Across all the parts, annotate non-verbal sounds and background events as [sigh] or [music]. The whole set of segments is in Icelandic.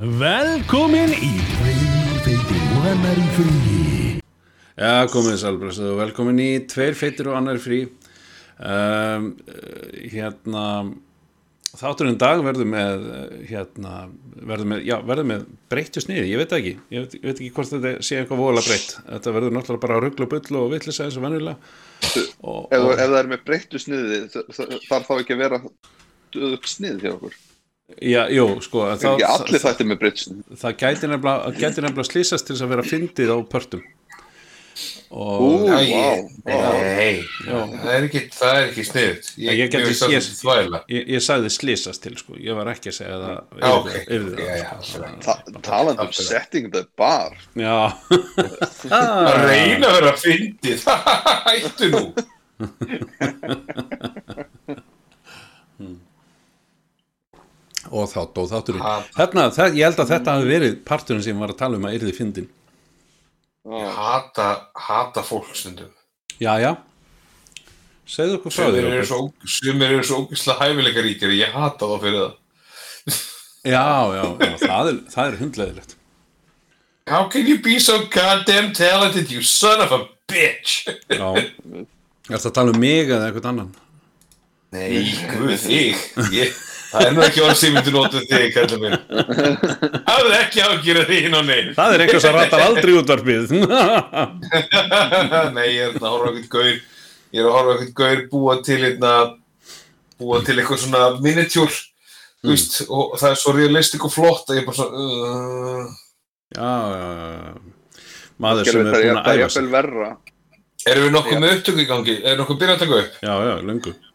Velkomin í Tveir feitir og annar í frí. Já, komið sælbröst og velkomin í Tveir feitir og annar í frí. Um, Hérna Þátturinn dag verður með hérna, verður með, já, verður með breyttu sniði, ég veit það ekki. Ég veit, ég veit ekki hvort þetta sé eitthvað vola breytt. Þetta verður náttúrulega bara rugglu og bull og vittlisa eins og venjulega. Og, Ef, það er með breyttu sniði þarf þá ekki að vera döðugt snið hjá okkur Já, jú, sko Það ekki allir þættir með snið það gæti nefnilega, gæti nefnilega slýsast til þess að vera fyndið á pörtum. Og Ú, vá. Nei, það er ekki, það er ekki sniðut Ég það séð- svolítið þvæla. ég, ég sagði slýsast til sko, ég var ekki að segja það Já, ok, yfir já, það. já, sko. já. Ta talandi um setting the bar. Já, [laughs] Að reyna að vera fyndið. [laughs] Hættu nú [laughs] og þátt og þátturinn. Þarna, það, ég held að þetta hafi verið parturinn sem var að tala um að yrði fyndin Ég hata, hata fólk stundum. Já, já. Segðu okkur frá því sumir eru svo ógislega hæfileika ríkir Ég hata þá fyrir það. Já, já, já, það er, það er hundleðilegt How can you be so goddamn talented you son of a bitch? Já. Er það að tala um mig eða eitthvað annan? Nei, guð þig. Ég, Það er nú ekki orð sem myndir notu þig, kallar minn. Hafðu ekki ágjörð því hinn á neinn Það er eitthvað sem ratar aldrei útvarpið. [laughs] Nei, ég er að horfa á eitthvað gaur. Ég er að horfa á eitthvað gaur búa til einna, búa til eitthvað svona miniatúr mm. veist, og það er svo realistik og flott að ég bara svona uh, Já, já, já. Maður sem er það búin er að það æfa jafnvel sig verra. Erum við nokkuð með upptöku í gangi? Er nokkuð byrjað að taka upp? Já, já, löngu. Uh,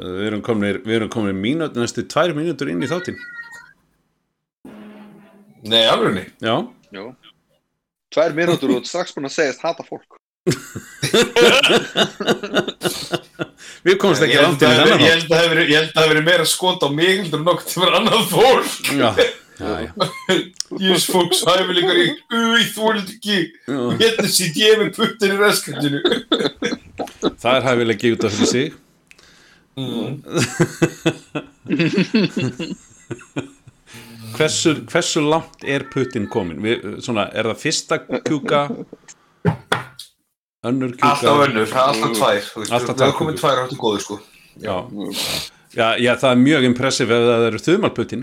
Við erum komin, við erum komin mínút, næstu tvær mínútur inn í þáttinn. Nei, alveg Já, Jú. Tvær mínútur og strax búin að segjast hata fólk. [laughs] Við komumst ekki langt inn í það þennan ég held að það hafi verið- ég held að það hafi verið meira skot á mig heldur en nokkuð til að vera annað fólk. Já, já, já. [laughs] Jés fólks hæfi líka í ert ekki. Hérna sitt ég með puttin í raskatinu. Það er hæfilega út af fyrir sig hversu, hversu langt er puttin komin? Við, svona, er það fyrsta kjúka önnur kjúka? Alltaf önnur, er alltaf tvær. Tvær er komið tvær áttu góðu sko. Já. Já, já, það er mjög impressiv ef það eru þumalputtin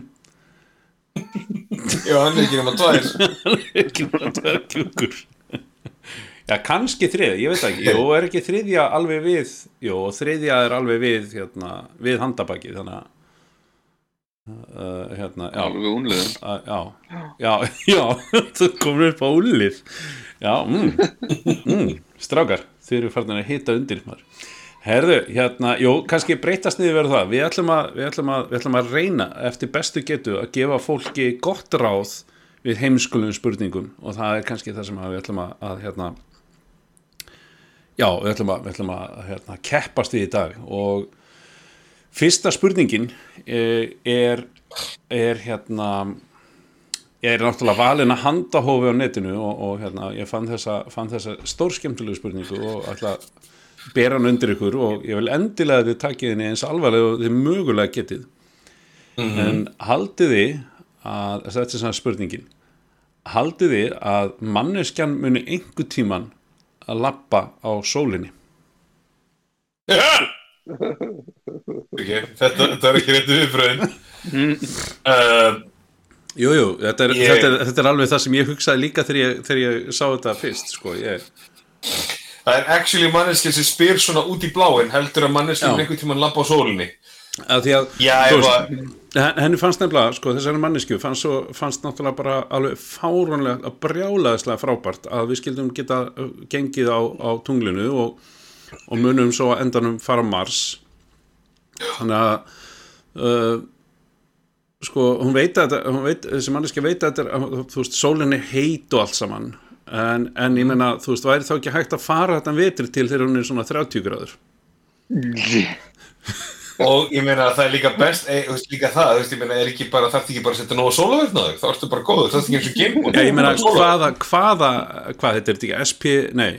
Já, hann er ekki nema tvær. [laughs] Ekki bara tvær kjúkur Já, kannski þriðja, ég veit ekki. Jó, er ekki þriðja alveg við Jó, þriðja er alveg við hérna, við handabaki þannig að uh, hérna, já. Alveg unliðin að, já, já, já [laughs] það komur upp á úlið já, mm, mm, strákar þið eru farin að hita undir maður. Herðu, hérna, jú, kannski breytast niður verður það, við ætlum, að, við, ætlum að, við ætlum að reyna eftir bestu getu að gefa fólki gott ráð við heimskulum spurningum og það er kannski það sem að við ætlum að, að hérna já, við ætlum að, við ætlum að hérna, keppast við í dag og fyrsta spurningin er, er, er hérna ég er náttúrulega valin að handahófi á netinu og, og hérna, ég fann þessa, fann þessa stórskemmtilegu spurningu og ætla að bera hann undir ykkur og ég vil endilega að þið takið henni eins alvarlega og þið mögulega getið. En haldið þið að þetta er svona spurningin haldið þið að manneskjan muni einhver tíman að lappa á sólinni. Okay, þetta, þetta er ekki réttu viðbröðin uh, Jú, jú, þetta er, Ég- þetta, er, þetta er alveg það sem ég hugsaði líka þegar ég, þegar ég sá þetta fyrst sko, ég, Það er actually manneskja sem spyr svona út í bláin heldur að manneskja Já. með einhvern tímann labba á sólinni. Að því að Já, þú veist, að henni fannst nefnilega, sko, þessari mannesku fannst, fannst náttúrulega bara alveg fáránlega, brjálaðislega frábært að við skildum geta uh, gengið á, á tunglinu og, og munum svo að endanum fara Mars. Þannig að uh, sko, hún veit að hún veit, þessi manneski veit að þetta er, þú veist, sólinn er heit og allt saman. En, en ég meina, þú veist, væri þá ekki hægt að fara þetta vetri til þegar hún er svona 30 gráður Og ég meina að það er líka best, e, veist, líka það, veist, ég meina, er ekki bara, þarf ekki bara að setja nógu sólaverðnaður, þá ertu bara góður, það er ekki eins og Já, ég meina, hvaða, hvaða, hvað heitir þetta ekki, SP, nei,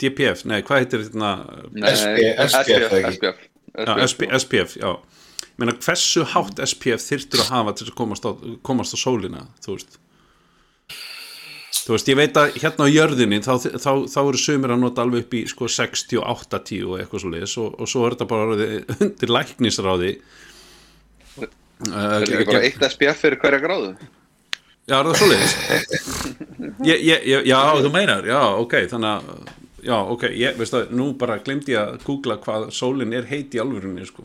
DPF, nei, hvað heitir þetta, SPF, ekki? SPF já, já, meina hversu hátt SPF þyrftur að hafa til að komast á, komast á sólina þú veist þú veist, ég veit að hérna á jörðinni þá, þá, þá eru sumir að nota alveg upp í sko 60 og 80 og eitthvað svo leiðis og, og svo er þetta bara [laughs] undir læknisráði Það er ekki bara eitt SPF fyrir hverja gráðu. Já, er það svo leiðis? [laughs] já, þú meinar, já, ok, þannig að, já, ok, ég, veist það, nú bara glemdi ég að googla hvað sólin er heit í alvörunni, sko.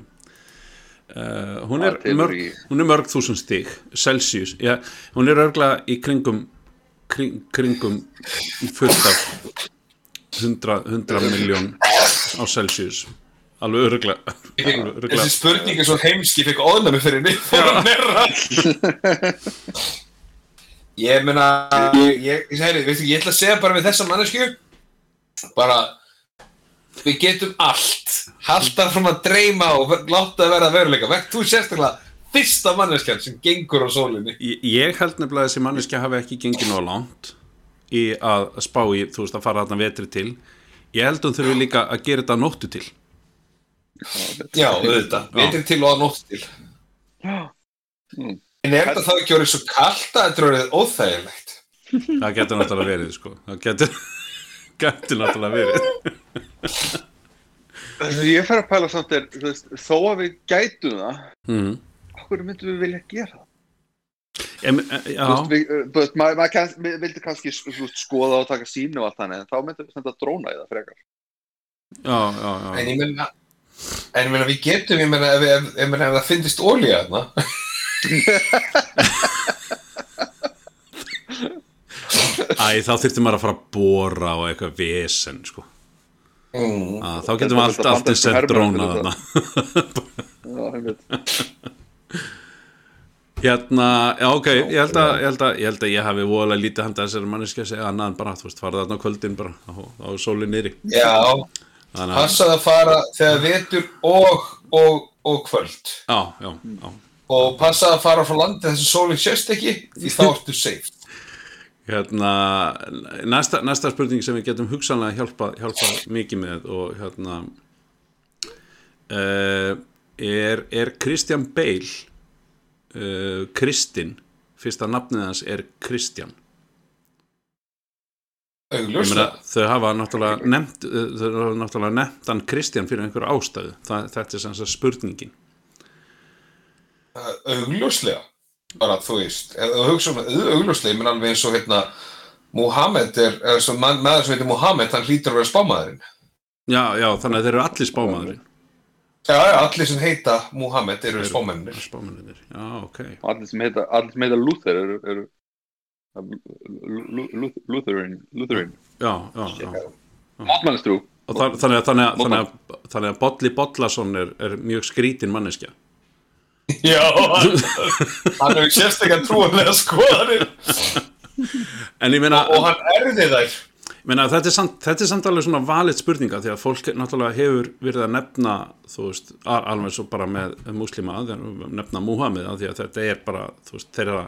Uh, hún, er mörg, hún er mörg þúsund stig, Celsius, já, hún er örgla í kringum, kring, kringum fullt af 100, 100 miljón á Celsius, alveg örgla. Þessi spurning er svo heimsk, ég fekk óðnami fyrir mig. [laughs] [laughs] Ég meina, ég, ég, segi, veistu, ég ætla að segja bara við þessa mannesku, bara, við getum allt, halda frá að dreyma og láta það vera veruleika. Þú sérstaklega fyrsta manneskjan sem gengur á sólinni. Ég, ég held nefnilega að þessi manneskja hafi ekki gengið nóg langt í að spá í, þú veist, að fara þarna vetri til. Ég held hún þurfi líka að gera þetta nóttu til. Já, auðvitað, vetri til og að nótt til. Mm. En er þetta þá ekki orðið svo kallt að þetta er orðið óþægilegt? Það getur náttúrulega verið, sko. Það getur, [laughs] getur náttúrulega verið. Ég fer að pæla samt er, þú veist, þó að við gætum það, Mm. Okkur myndum við vilja gera það? Em, e, já, Þú veist, við, uh, þú veist, maður vildi kannski þú veist, skoða og taka sínu og allt þannig, en þá myndum við senda dróna í það frekar. já, já, já. En ég meina, en ég meina við getum, ég meina, ef, ef, ef, ef, ef það finnist ólíja þarna, [laughs] Æ, þá þurfti maður að fara að bóra og eitthvað vesen, sko. mm, Að, þá getum við allt, allt Bandarísku sett dróna þarna. [laughs] Já, einmitt. Hérna, já, ok, ég held að ég held að ég, held að ég hafi voðalega lítið handa þessari manneski að segja annað en bara, þú veist, fara þarna kvöldin bara, á, á sóli nýri. já, passað að fara þegar vetur og, og, og kvöld. já, já, já. Og passað að fara frá landi þess að sólinn sést ekki, því þá ertu safe. Hérna, næsta, næsta spurning sem við getum hugsanlega hjálpa, hjálpa mikið með og hérna uh, er, er Christian Bale uh, Kristinn. Fyrsta nafnið hans er Ég meina, þau hafa náttúrulega nefnt uh, þau hafa náttúrulega nefnt hann Kristján fyrir einhverju ástæðu. Það, þetta er sem sagt spurningin. Augljóslega. Bara, þú veist, um augljóslega, ég menn alveg eins og hérna, Muhammed er, er maður sem heitir Muhammed, hann hlýtur að vera spámaðurinn. já, já, þannig að þeir eru allir spámaðurinn Já, já, allir sem heita Muhammed eru spámennir. spámaðurinn, já, ok. Allir sem heita, allir sem heita Luther eru, eru Lu- Lu- Lu- Lutheran, Lutheran, já, já, já. Þa- þannig að, þannig að, þannig að, þannig að Bolli Bollason er, er mjög skrítin manneskja. [laughs] Já, hann hann hefur sérstaklega trúanlega skoðanir. En ég meina, og hann erði þær. Meina þetta, er samt, þetta er samt alveg svona valið spurninga því að fólk náttúrulega hefur verið að nefna þú veist, al- alveg svo bara með múslima, þeir nefna Múhamið af því að þetta er bara, þú veist, þeirra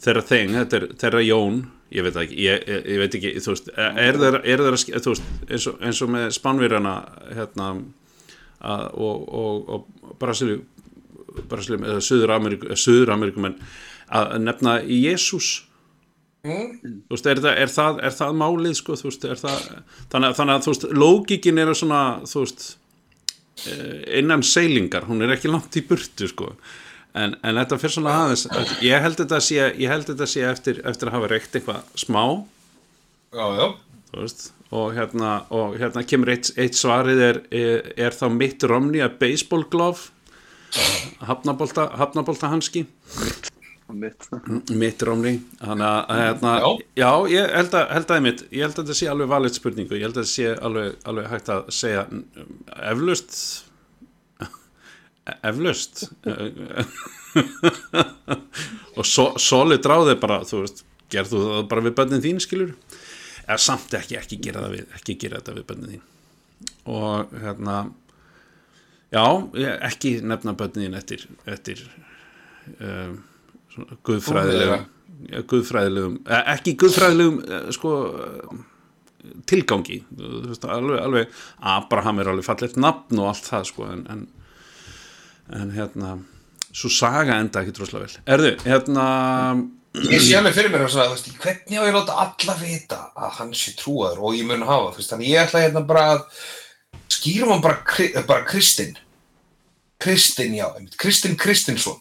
þeirra þeng, þeirra Jón, ég veit ekki ég, ég, veit ekki, þú veist, er þeirra, er þeirra þú veist, eins og, eins og með Spánverjana hérna að, og, og, og Brasilíu Brasilíu, eða Suður Ameríku Suður Ameríkumenn að nefna Jésús þú veist, er það, er það, er það málið sko, þú veist, er það þannig, að- þannig að, veist, lógikin er svona eh, innan seilingar, hún er ekki langt í burtu sko, en, en þetta fyrir svona aðeins, ég held þetta sé ég held þetta sé eftir, eftir að hafa reykt eitthvað smá, Já, já. og hérna, og hérna kemur eitt, eitt svarið er, er, er þá mitt romni að baseball glove? Hafnabolta hanski Mitt. mitt að hérna, Já. já, ég held að, held að mitt, ég held að þetta sé alveg valið spurningu, ég held að þetta sé alveg, alveg hægt að segja eflaust [laughs] eflaust. [laughs] Og so, solid ráði bara, þú veist, gerðu það bara við bönnin þín, skilur eða samt ekki, ekki gera það við ekki gera þetta við bönnin þín. Og hérna já, ég- ekki nefna bönnin þín eftir, eftir um, guðfræðilegum guðfræðilegum, eh, ekki guðfræðilegum eh, sko tilgangi veist, alveg, alveg Abraham er alveg fallegt nafn og allt það sko en, en, en hérna svo saga enda ekki droslega vel erðu, hérna Ég sé alveg fyrir mér að þú veist, hvernig á ég láta alla vita að hann sé trúaður og ég mun hafa, veist, þannig ég ætla hérna bara að skýrum hann bara, bara Kristinn. Kristinn, já, Kristinn Kristinsson.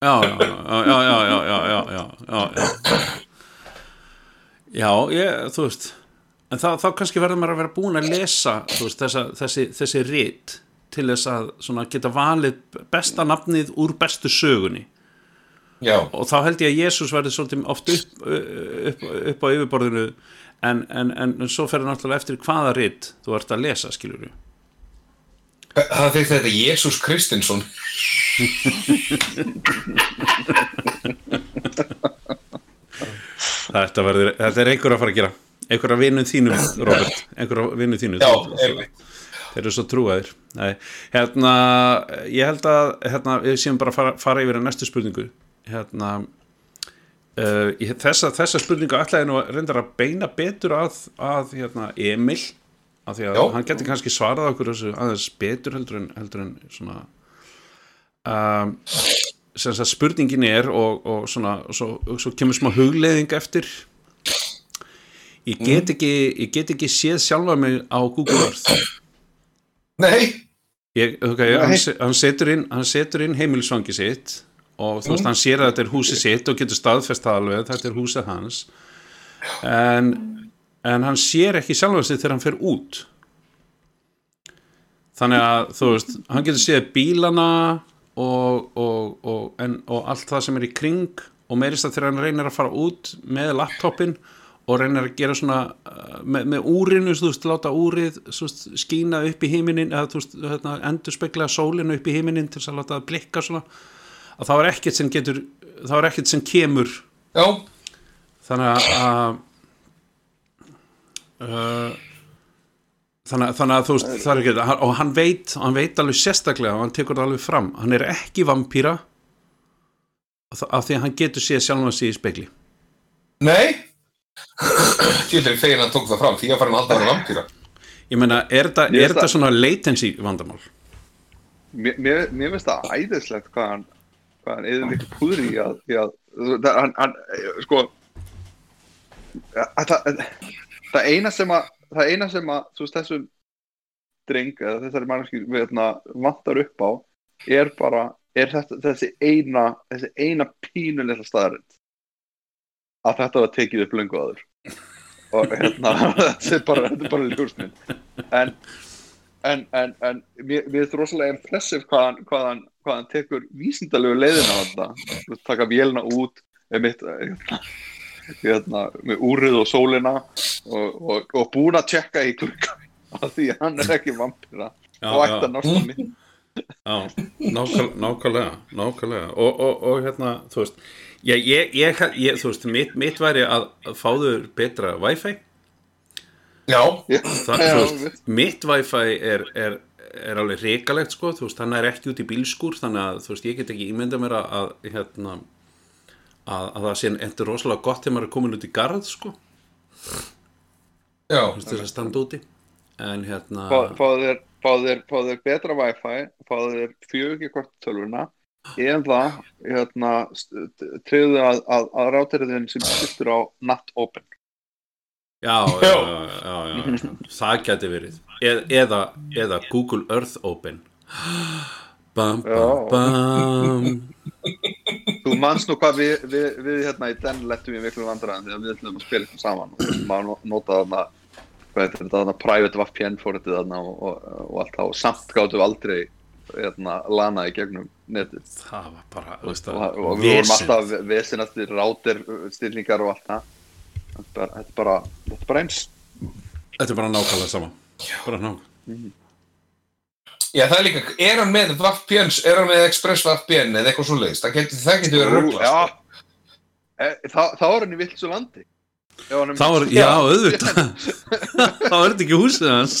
Já, já, já, já, já, ég, þú veist, en þá kannski verður maður að vera búin að lesa, þú veist, þessi, þessi rétt til þess að svona geta valið besta nafnið úr bestu sögunni. Já. Og þá held ég að Jésús verður svolítið oft upp, upp, upp á yfirborðinu en, en, en svo fer hann alltaf eftir hvaða rétt þú ert að lesa, skiljur við það þegar þetta Jésús Kristinsson. þetta, verður, þetta er einhver að fara að gera. Einhver að vinnu þínum, Robert. Einhver að vinnu þínu Já, þeir eru svo trúaðir. Nei, hérna, ég held að hérna, við séum bara að fara, fara yfir að næstu spurningu. Hérna uh, þessa, þessa spurningu ætlaði nú að reyndar að beina betur að, að hérna, Emil af því að Já. hann geti kannski svarað okkur þessu aðeins betur heldur en, heldur en svona um, sem sagt spurningin er og, og svona, og svo, og svo kemur smá hugleiðing eftir. Ég get ekki ég get ekki séð sjálfa mig á Google Earth. Nei, Ég, okay, hann, se- hann setur inn, hann setur inn heimilisvangi sitt og þú veist, hann sér að þetta er húsið sitt og getur staðfest alveg, þetta er húsið hans. En, en hann sér ekki sjálfa sig þegar hann fer út. Þannig að þú veist, hann getur séð bílana og, og, og, en, og allt það sem er í kring og meirist að þegar hann reynir að fara út með laptopin og reynir að gera svona uh, með, með úrinu, þú veist, láta úrið veist, skína upp í himinin eða þú veist, hérna, endur spekla sólinu upp í himinin til þess að láta það blikka svona að það er ekkert sem getur það er ekkert sem kemur. Já, þannig að, uh, þannig, að- þannig að þú veist það er ekki, hann- og hann veit hann veit alveg sérstaklega og hann tekur það alveg fram hann er ekki vampýra af því að hann getur séð sjálfan sig í spekli nei. Tjóðlega fegin hann tók það fram, því að fara hann alltaf með vampýra. ég meina, er þetta er þetta svona latency vandamál Mér, mér, mér finnst það æðislegt hvað hann hvað hann eða mikið púður í að, í að það, hann, hann, sko að, það, það eina sem að það eina sem að þú veist þessum dreng eða þessari mannski veitna, vantar upp á er bara er þetta, þessi eina þessi eina pínulega staðarind að þetta var tekið upp löngu aður og hérna [laughs] þetta er bara, bara ljósmynd. En en, en, en mér, mér er rosalega impressive hvað hann, hvað hvað tekur vísindalegu leiðina á þetta. Taka vélina út með mitt hérna, hérna, með úrið og sólina og, og, og búin að tjekka í klukka af því að hann er ekki vampira Já, og ætti já. að náttúrulega mynd Já, nákvæm, nákvæmlega, nákvæmlega. Og, og, og hérna, þú veist ég, ég, ég, ég þú veist, mitt, mitt væri að, fáður betra Wi-Fi. Já, það, Já, þú veist, mitt Wi-Fi er, er, er alveg reikalegt sko, þú veist, hann er ekki út í bílskúr þannig að, þú veist, ég get ekki ímynda mér að, að hérna að, að það sé er rosalega gott þegar maður er komin út í garð sko, já, þú veist, þess að standa úti. En hérna Fá- fáðu þér, fáðu þér, fáðu þér betra wifi fáðu þér fjögur hvort tölvuna. Eða hérna, treyðu að, að, að rátirðin sem sýttur á not open. Já, já, já, já, já, það geti verið. E eða, eða Google Earth Open. [gasps] Bam, bam, bam Þú manst nú hvað við, við, við hérna í den lettum við miklu vandræðan þegar við ætlum að spila eitthvað saman. Og maður nota þarna hvað heitir þetta þarna private VPN fóritið þarna og, og, og allt það og samt gáttum við aldrei hérna lana í gegnum netið. Það var bara, þú veist og, það og við vorum vesen. alltaf vesinastir rátir stillingar og allt það. Þetta er bara- þetta er bara, eins. Þetta er bara nákvæmlega sama. Bara nákvæmlega já, það er líka, er hann með VPN, er hann með Express VPN eða eitthvað svo leiðist, það getur, það getur verið rugglast. Já, e, þá, þá er hann í landi. Hann er þá er, já, auðvitað. [laughs] Þá er þetta ekki húsið hans.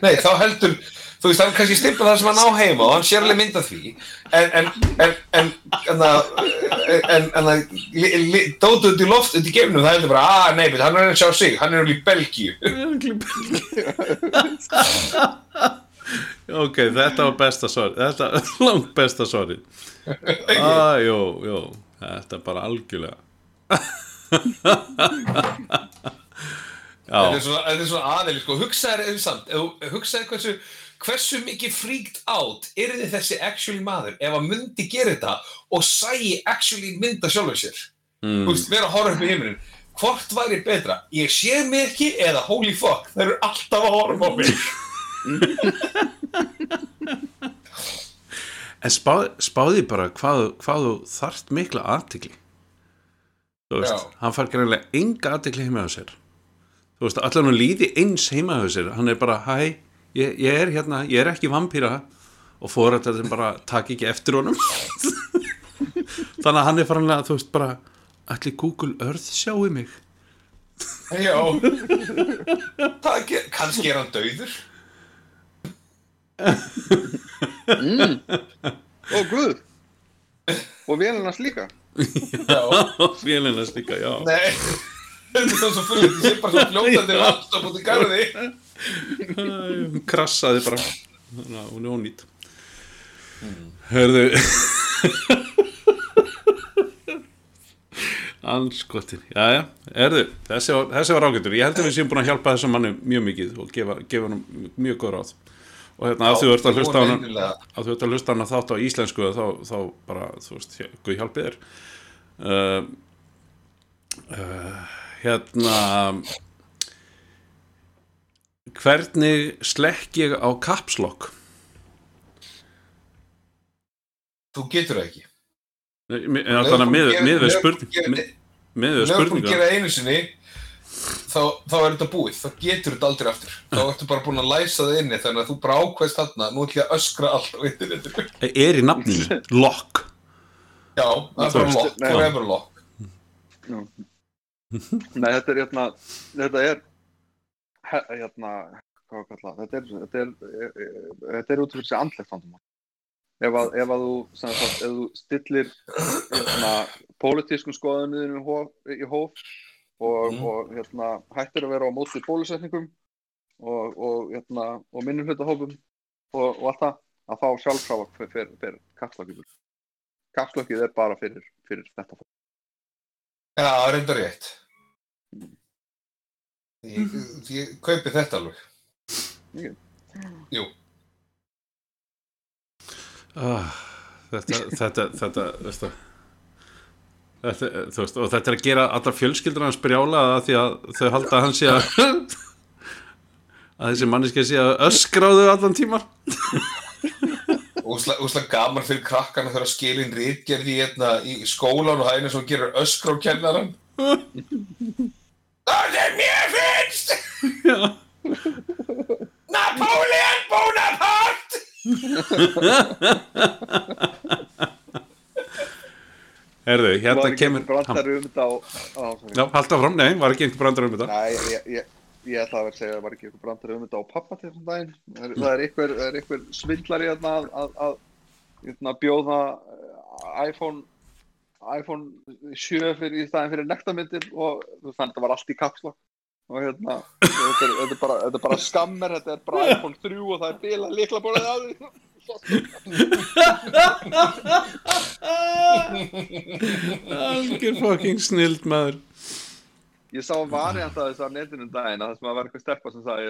Nei, þá heldur, þú veist, hann kannski stimpla það sem hann á heima og hann sér alveg mynd af því. En, en, en, en, en það, en, en það, dótu í loft, í gefnum, það heldur bara, að, nei, bet hann er að sjá sig, hann er alveg í Belgíu. [laughs] ok, þetta var besta svar þetta er [laughs] langt besta svari [laughs] ah, jú, jú þetta er bara algjörlega Þetta er svona, svona aðeins, sko, hugsaður eða samt, ef þú- hugsaðu hversu, hversu mikið freaked out er þið þessi actually maður ef að myndi gera þetta og sæi actually mynda sjálfur sér. mm, Þú veist, vera að horfa upp í heiminin. Hvort væri betra? Ég sé mig ekki eða holy fuck, þeir eru alltaf að horfa á mig. [laughs] en spá, spáði bara hvað, hvað þú þarft mikla aðtikli þú veist, Já. hann fær greinlega enga aðtikli heima hjá sér þú veist, allan hún líði eins heima hjá sér hann er bara, hæ, ég, ég er hérna ég er ekki vampýra og fór þetta sem bara takk ekki eftir honum [laughs] þannig að hann er farin að þú veist bara, allir Google Earth sjáu mig Já. [laughs] Kannski er hann dauður. Ó, guð. Og vélinans líka Já. [laughs] félinast líka, já. Nei. Þetta er svo fullt, ég sé bara svo fljótandi laptop út í garði. hún krassaði bara. Að hún er ónýtt hörðu anskotin, já já. Hörðu, þessi var, þessi var ágættur ég held að við séum búin að hjálpa þessum manni mjög mikið og gefa, gefa hann mjög góð ráð og hérna að þú ert að hlusta að þú ert að hlusta hann að þátt á íslensku þá, þá bara, þú veist, guð hjálpið þér. Uh, uh, hérna hvernig slekk ég á kapslokk Þú getur ekki. þannig að með, með við spurning með, með þá, þá er þetta búið, þá getur þetta aldrei aftur. Þá ertu bara búin að læsa það inni þannig að þú bara ákveðst þarna, nú ætlum ég að öskra allt á internetinu. Er í nafninu, lock? Já, það er bara lock, nei. forever lock. Nei, þetta er hérna Þetta er hérna, hvað var kallað þetta er, þetta er, e- e- þetta er út fyrir sig andlegt vandamál. Ef að, ef að þú, sagt, ef þú stillir hérna, pólitískum skoðunniðinu í hóf, í hóf og, Mhm. og hérna, hættir að vera á móti bólusetningum og, og, hérna, og minnum hlutahópum og, og allt það, að þá sjálfkrafa fyrir, fyrir, fyrir kapslokið kapslokið er bara fyrir, fyrir þetta fólk. Já, það er enda rétt Ég, ég kaupi þetta alveg Mikið. Jú, ah, þetta þetta, þetta, þetta Þetta, veist, og þetta er að gera allra fjölskyldur hans brjála að því að þau halda að hann sé að að þessi manneski sé að öskráðu allan tímar úsla gaman fyrir krakkana þegar skilin rítgerði í, í skólan og einu sem gerir öskra á kennaran Það sem mér finnst. Napoleon Bonaparte [laughs] Herðu, Var hérna ekki kemur einhver brandari um þetta á, á Já, halda fram, nei, var ekki einhver brandar um þetta Nei, ég, ég, ég ætla að vera að segja að það var ekki einhver brandari um þetta á pappa til þessum daginn. Það er, það er einhver, það er einhver svindlari hérna að, að, að, hérna, bjóða eh, iPhone, iPhone 7 fyrir, í staðin fyrir nektarmyndir og að það var allt í kapslokk. Og hérna, þetta er, þetta er, bara, þetta er bara skammer, þetta er bara iPhone 3 og það er bila líkla búin að því. Algjör fucking snild maður Ég sá variant að þessu á netinu um daginn að sem að vera eitthvað stelpa sem sagði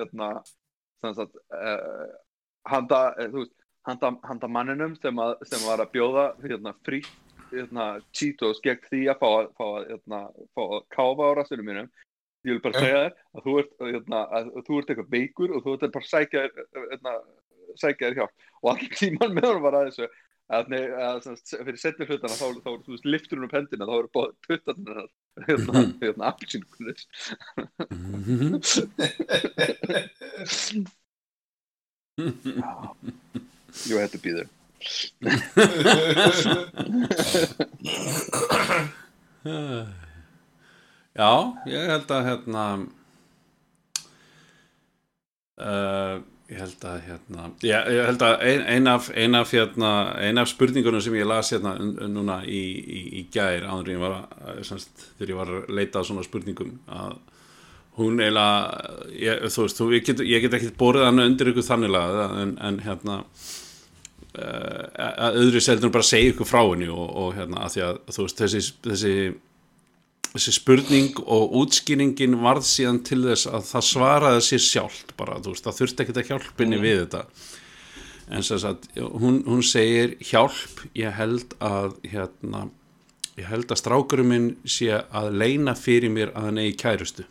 sem sagt, uh, handa, þú veist, handa, handa manninum sem, að, sem var að bjóða hérna, frí hérna, Cheetos gegn því að fá að, fá að, hérna, fá að káfa á rassinu mínum. Ég vil bara segja þér að þú ert, hérna, að þú ert eitthvað veikur og þú ert bara að sækja þér, hérna, sækja þér hjálp. Og allir tíman með honum var að þessu að, nei, að, fyrir setni hlutana þá, þá, veist, liftur hún upp hendina þá eru bóð puttarnir hennar hérna, hérna, appelsínkulis Jú, þetta býður Já, ég held að hérna uh, ég held að hérna ég, ég held að ein, ein, af, ein, af, hérna, ein af spurningunum sem ég las hérna núna í, í, í áður en ég var að, semst, þegar ég var að leita svona spurningum að hún eiginlega ég, þú veist, þú, ég, get, get ekki borðið hann undir ykkur þannig laga en, en hérna uh, að öðru seldur bara segja ykkur frá henni og, og hérna að því að þú veist þessi, þessi þessi spurning og útskýringin varð síðan til þess að það svaraði sér sjálft bara, þú veist, það þurfti ekki að hjálpinni við þetta. En sem sagt, hún, hún segir hjálp, ég held að hérna, ég held að strákurum minn sé að leina fyrir mér að hann eigi kærustu.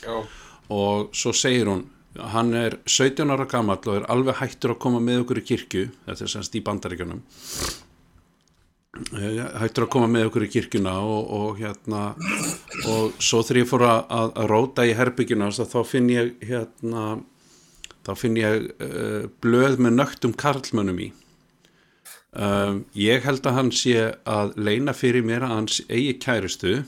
Já. og svo segir hún hann er 17 ára gamall og er alveg hættur að koma með okkur í kirkju þetta er semst í bandaríkjunum hættur að koma með okkur í kirkjuna og, og hérna og svo þegar ég fór að, að, róta í herbyggina þá finn ég hérna þá finn ég uh, blöð með nögtum karlmönnum í. Um, ég held að hann sé að leina fyrir mér að hans eigi kærustu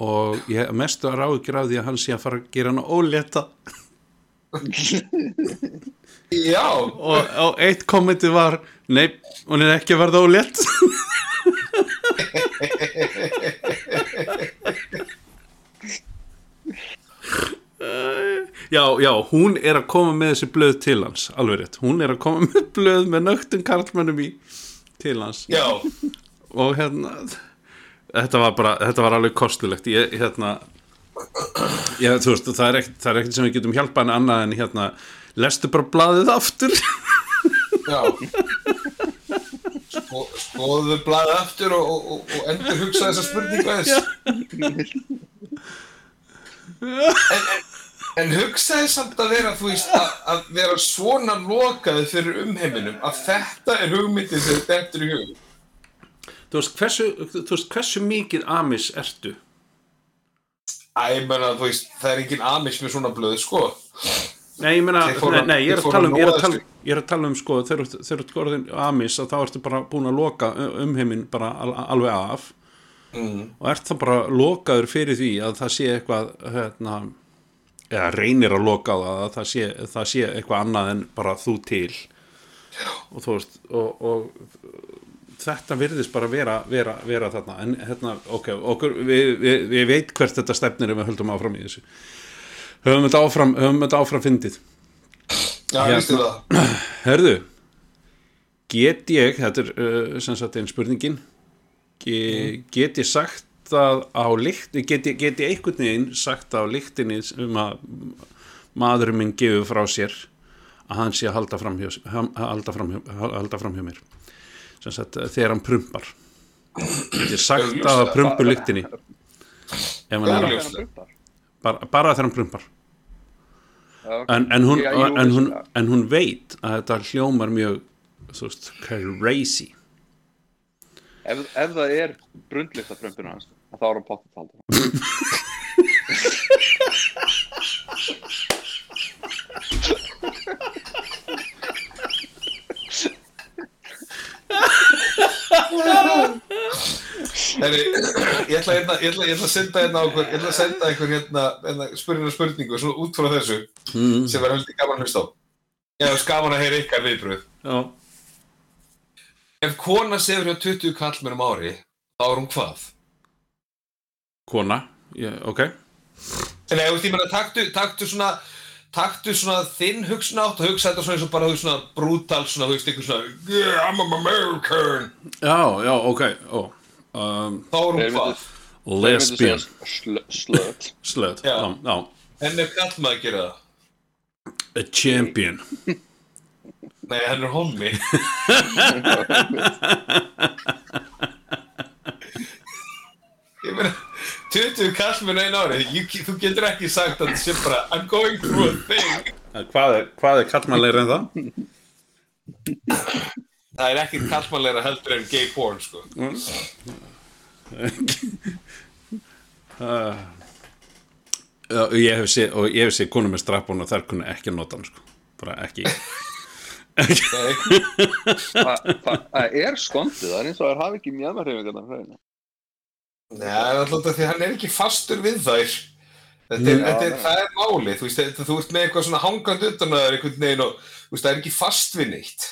og ég mestu að ráðgjur af því að hann sé að fara að gera hann ólétta [laughs] Já, og, og eitt kommentið var nei, hún er ekki að verða ólétt. [laughs] Já, já, hún er að koma með þessi blöð til hans, alveg rétt. Hún er að koma með blöð með nögtum karlmennum í til hans. Já, og hérna þetta var bara, þetta var alveg kostulegt ég, hérna ég, þú veist, er það er ekkert sem við getum hjálpað en annað en hérna lestu bara blaðið aftur. Já. Sko, Skoðu blaðið aftur og, og, og, endur hugsa þessa spurningu aðeins. En, en, en hugsaði samt að vera þú veist að, að vera svona lokaði fyrir umheiminum að þetta er hugmyndið sem þetta eftir í hug. Þú veist, hversu, þú veist, hversu mikið amis ertu? Æ, menna, þú veist, það er engin amish með svona blöð, sko Nei, ég meina, nei, nei, ég er að tala um, ég er að tala, ég er að tala um, sko, þegar þú- þegar þú orðin amis að þá ertu bara búin að loka umheiminn bara al, alveg af mm. og ert það bara lokaður fyrir því að það sé eitthvað, hérna, eða reynir að loka á það, að það sé, það sé eitthvað annað en bara þú til og þú veist, og, og þetta virðist bara vera, vera, vera þarna, en hérna, ok, okkur, við, við, við veit hvert þetta stefnir ef við höldum áfram í þessu. Höfum þetta áfram, höfum þetta áfram fyndið. Já, Hérna. vistu það Herðu, get ég, þetta er uh, sem sagt einn spurningin, ge, get ég sagt það á lykt, get ég, ég einhvern veginn sagt á lyktinni um að maðurinn minn gefur frá sér að hann sé að halda fram hjá, halda fram hjá, halda fram hjá mér sem sagt þegar hann prumpar get ég sagt að prumpur lyktinni ef hann er að, bara, bara þegar hann prumpar. En, en, hún, en, hún, en hún veit að þetta hljómar mjög þú veist, crazy. Ef, ef það er brundlift af frömpinu hans þá er hann pottet haldur Heri, ég ætla hérna, ég ætla, ég að senda hérna ég ætla að senda einhver hérna, hérna spurningar spurningu, svona út frá þessu mm. sem var heldur gaman að hlusta á. Já, þess gaman að heyra ykkar viðbröð Ef kona sefur hjá 20 kallmennum ári þá er hún hvað? kona? Yeah, ok, En ef þú meina, taktu, taktu svona taktu svona þinn hugsunátt og hugsa þetta svona eins og bara þú svona brútal svona, þú veist, eitthvað svona yeah, I'm an American. Já, já, ok ó, um, þá er hún hvað? myndu- lesbian Sl slut slut, Já. já, já. En ef kallmaður gerir það? a champion. Nei, hann er hommi. [laughs] Ég meina 20 kallmenn einu ári. Þú getur ekki sagt að þetta sé bara I'm going through a thing. Eh, hvað er, hvað er kallmannlegur en það? Það er ekki kallmannleira heldur en gay porn sko Já, ég hef séð, og ég hef séð konum með strappun og þær kunni ekki að nota hann sko. bara ekki Nei, Þa- það það er skondið, það er eins og það hafi ekki mjöðmarhefingarnar hræðina Nei, það er alltaf því hann er ekki fastur við þær Þetta er, þetta er, nei. það er málið, þú veist, þú ert með eitthvað svona hangandi utan að það er einhvern veginn og þú veist, það er ekki fast við neitt.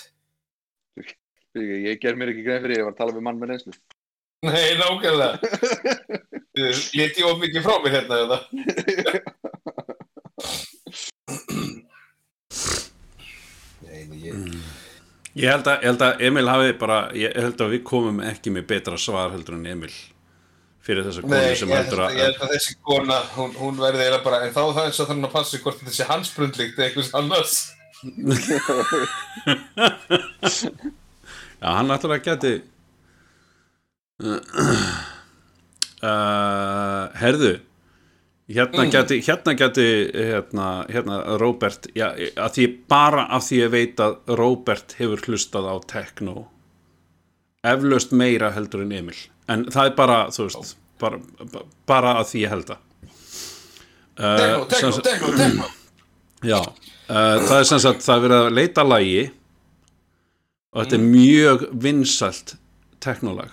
ég, ég ger mér ekki grein fyrir, ég var að tala við mann með reynslu Nei, nákvæmlega. Liti of mikið frá mér hérna Nei, ég... Mm. Ég, held að, ég held að Emil hafi bara ég held að við komum ekki með betra svar heldur en Emil fyrir þessa konu Nei, sem heldur að, að, að ég held að þessi kona, hún, hún verði eða bara en þá það er svo þannig að passa hvort þessi hans brundlíkt eða eitthvað annars. [laughs] Já, hann ætlar að geti uh, Herðu Hérna geti, hérna geti hérna, hérna Robert já, að því bara af því ég veit að Robert hefur hlustað á techno eflaust meira heldur en Emil. En það er bara, þú veist bara, bara að því ég held Tekno, uh, tekno, tekno, tekno. Já, uh, það er sem sagt það er verið að leita að lagi og þetta er mjög vinsælt teknolag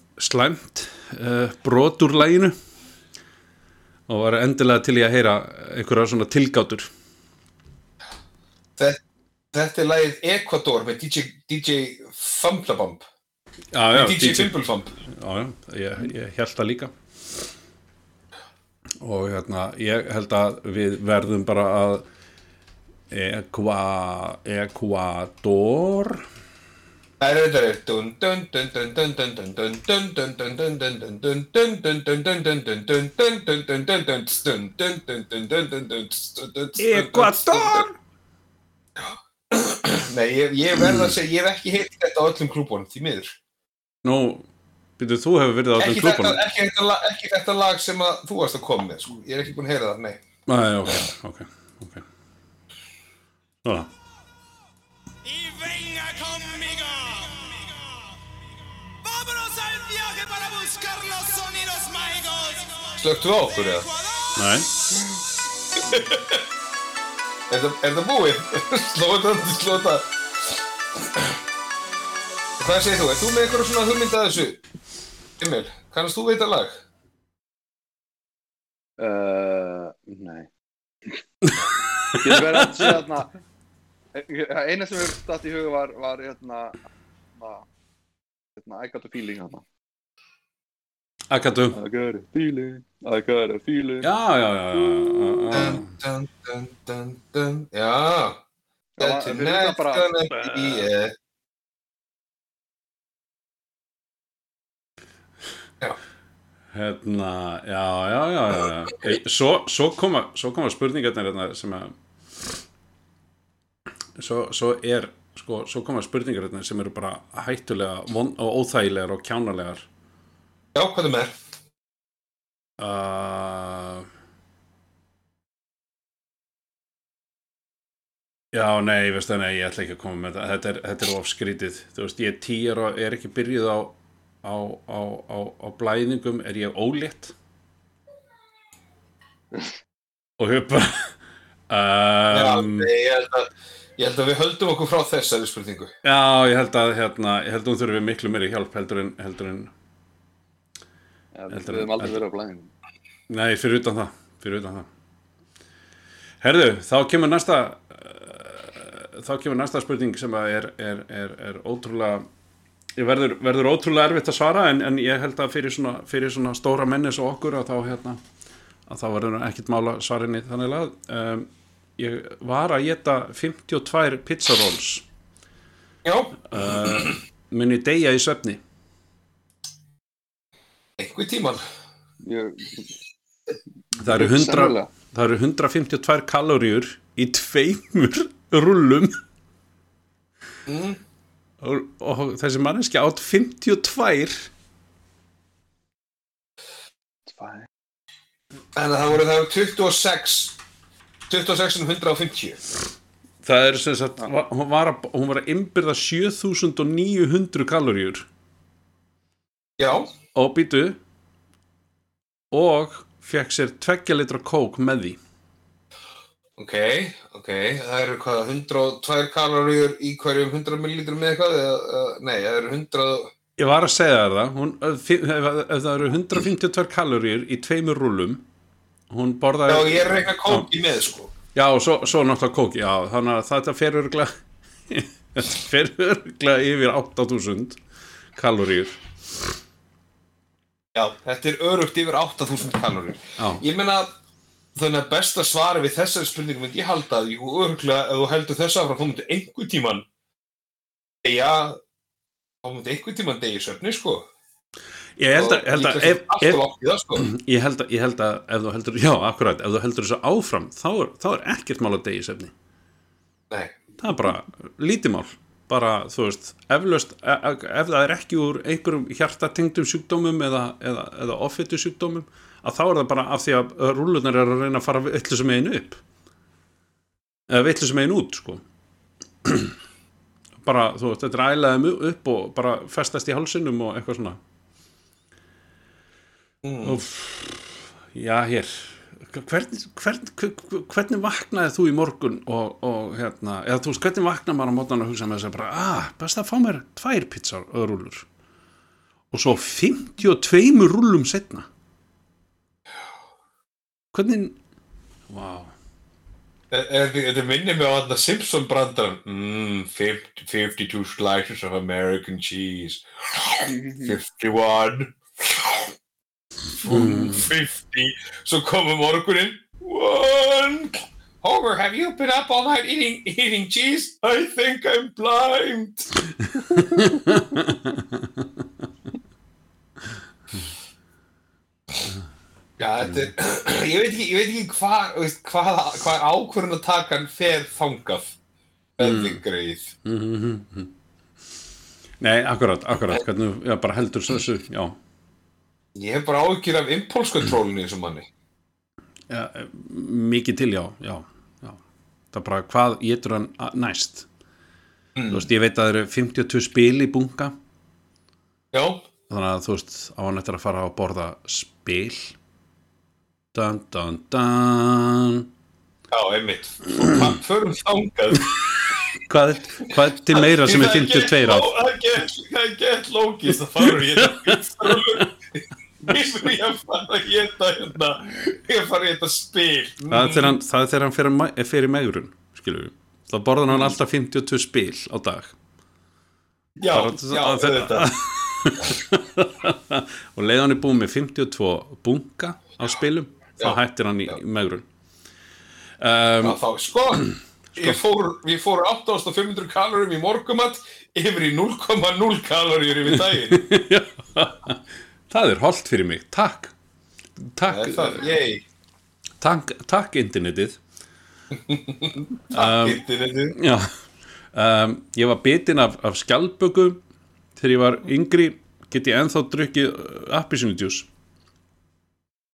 slæmt uh, brot úr læginu og var endilega til í að heyra einhverja svona tilgátur Þetta, þetta er lagið Ecuador með DJ, DJ Fumblabump. já, já, DJ Fimblefump. já, ég, ég held það líka og hérna ég held að við verðum bara að Ecuador Það eru þetta Ekvator Nei, ég verða að segja ég hef ekki hitt þetta á öllum klúbunum því miður. Nú, byrju, þú hefur verið á öllum klúbunum? Ekki þetta lag sem þú varst að koma með sko. ég er ekki búin að heyra það, nei. Nei, ok, ok Núna Í venga kom Vámonos al viaje para buscar los sonidos mágicos. Slögtu á okkur, eða? Nei, Er það, er það búið? Sló þetta, sló þetta. Hvað segir þú? Er þú með eitthvað svona hugmynd að þessu? Emil, kannast þú veita lag? Uh, nei Getur verið að segja þarna Eina sem hefur stætt í huga var, var hérna hérna, I got a feeling hérna Akatu I got a feeling I got a feeling Já, já, já, já, já, já. Dun, dun, dun, dun, dun. Já, Já, that tonight's gonna be it. Hérna, já, já, já, já, já. Ei, Svo, svo koma, svo koma spurningarnir hérna sem að svo, svo er sko, svo koma spurningar hérna sem eru bara hættulega og óþægilegar og kjánalegar. Já, hvað er með? uh, Já, nei, veistu það, nei, ég ætla ekki að koma með þetta. Þetta er, þetta er of skrítið. Þú veist, ég er tíur og er ekki byrjuð á á, á, á, á blæðingum er ég ólétt? [laughs] Og hefur bara Já, um, nei, ég held að Ég held að við höldum okkur frá þessari spurningu. já, ég held að hérna, ég held að hún þurfi miklu meiri hjálp heldur en, heldur en ja, Við höfum aldrei verið á blæðingum Nei, fyrir utan það, fyrir utan það. Herðu, þá kemur næsta uh, þá kemur næsta spurning sem að er, er, er, er ótrúlega ég verður, verður ótrúlega erfitt að svara en, en ég held að fyrir svona, fyrir svona stóra mennis og okkur að þá hérna að þá verður ekkit mála svarinni þannig að um, ég var að geta 52 pizza rolls Já, uh, muni deyja í svefni einhver tíman. Ég, það eru 100 Sennilega. það eru 152 kaloríur í tveimur rullum Mm. og, og þessi manneski átt 52 Tvær. En það voru það voru 26 26 um 150 það er sem sagt hún var að, hún var að innbyrða 7900 kaloríur. Já, og býtu og fekk sér 2 litra kók með því. Ok, ok, það eru hvað, 102 kaloríur í hverjum 100 millilitrum með eitthvað, eða, eða, nei, það eru 100, Ég var að segja það, hún, ef, ef, ef það eru 152 kaloríur í tveimur rúlum, hún já, borðaði... ég er reikna kóki með, sko. Já, og svo, svo náttúrulega kók, já, þannig að þetta fer örgla, [laughs] þetta fer örgla yfir 8000 kaloríur. Já, þetta er örugt yfir 8000 kaloríur. Já. Ég meina, þannig að besta svari við þessari spurningu myndi ég halda að jú, öruglega, ef þú heldur þess að þá myndi einhver tíman deyja, þá myndi einhver tíman deyja í svefni, sko. Ég held að, held að, ef, ef, sko. [clears throat] ég held að, ég held að ef þú heldur, já, akkurat, ef þú heldur þessu áfram, þá er, þá er ekkert mál að degi sefni. Nei, Það er bara lítið mál, bara, þú veist, eflaust, e- e- ef það er ekki úr einhverjum hjartatengdum sjúkdómum eða, eða, eða offitu sjúkdómum, að þá er það bara af því að rúlunar er að reyna að fara villu sem einu upp. Eða villu sem einu út, sko. [clears throat] bara, þú veist, þetta er ælaðum upp og bara festast í hálsinum og eitthvað svona. Úff, já, hér. Hvernig, hvernig, hvernig vaknaði þú í morgun og, og hérna, eða þú veist, hvernig vaknaði maður á mótnan og hugsa með þess að bara, ah, best að fá mér tvær pizzar og rúlur og svo 52 rúlum setna hvernig vá, Þetta minnir mig á þarna Simpson brandaran mm, 50, 52 slices of American cheese. [laughs] 51 mm, 50 Svo komum morgunin One. Homer, have you been up all night eating, eating cheese? I think I'm blind. [laughs] Já, þetta er, [clears throat] ég veit ekki, ég veit ekki hvað, hvað, hvað ákvörðun að taka hann fer þangað, veldig greið. nei, akkurat, akkurat. Hvernig, já, bara heldur þessu, já Ég hef bara áhyggjur af impulskontrólinni eins og manni. Eh, mikið til, já, já, já. Það er bara hvað getur hann næst þú veist, ég veit að það eru 52 spil í bunga Já, þannig að þú veist, á hann eftir að fara að borða spil dun dun dun já, einmitt. Og hvað förum þangað? hvað, er- hvað er til meira sem er 52 á Það er gett, er lókist að fara í þetta [laughs] pizzarúlur. Ég fyrir að fara í þetta hérna, ég fara í þetta spil. það er þegar hann, það er þegar hann fyrir, me- fyrir megrun skilur við, þá borðar hann alltaf 52 spil á dag. Já, já, að þetta- [laughs] og leið hann er búið með 52 bunga á spilum, þá Já. hættir hann í Já. megrun. Já, þá, sko, [clears throat] ég fór, ég fór 8500 kalorum í morgumat yfir í 0,0 kaloríur yfir daginn. [laughs] [laughs] það er holdt fyrir mig, takk. Það takk, það, yey, takk, takk internetið. [laughs] Takk internetið. já. Um, ég var bitinn af, af skjaldböku þegar ég var yngri. Get ég ennþá drukkið appisínudjús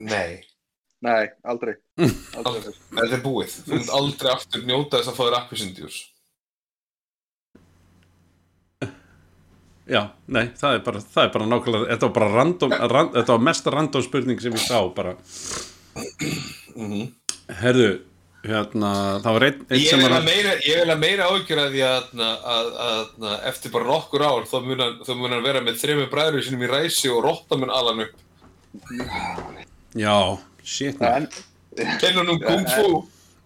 Nei, Nei, aldrei. [laughs] aldrei. þetta er búið. Þú munt aldrei aftur njóta þess að fá þér já, nei, það er bara, það er bara nákvæmlega, þetta var bara random, ran, þetta var mesta random spurning sem ég sá bara herðu hérna, það var einn ein sem var að meira, ég vil að meira ágjör að því að, að, að, eftir bara nokkur ár þá mun hann, þá mun hann vera með þremur bræður sinum í ræsi og rotta mun alan upp. já, shit man. En, Kenna nú kung fu.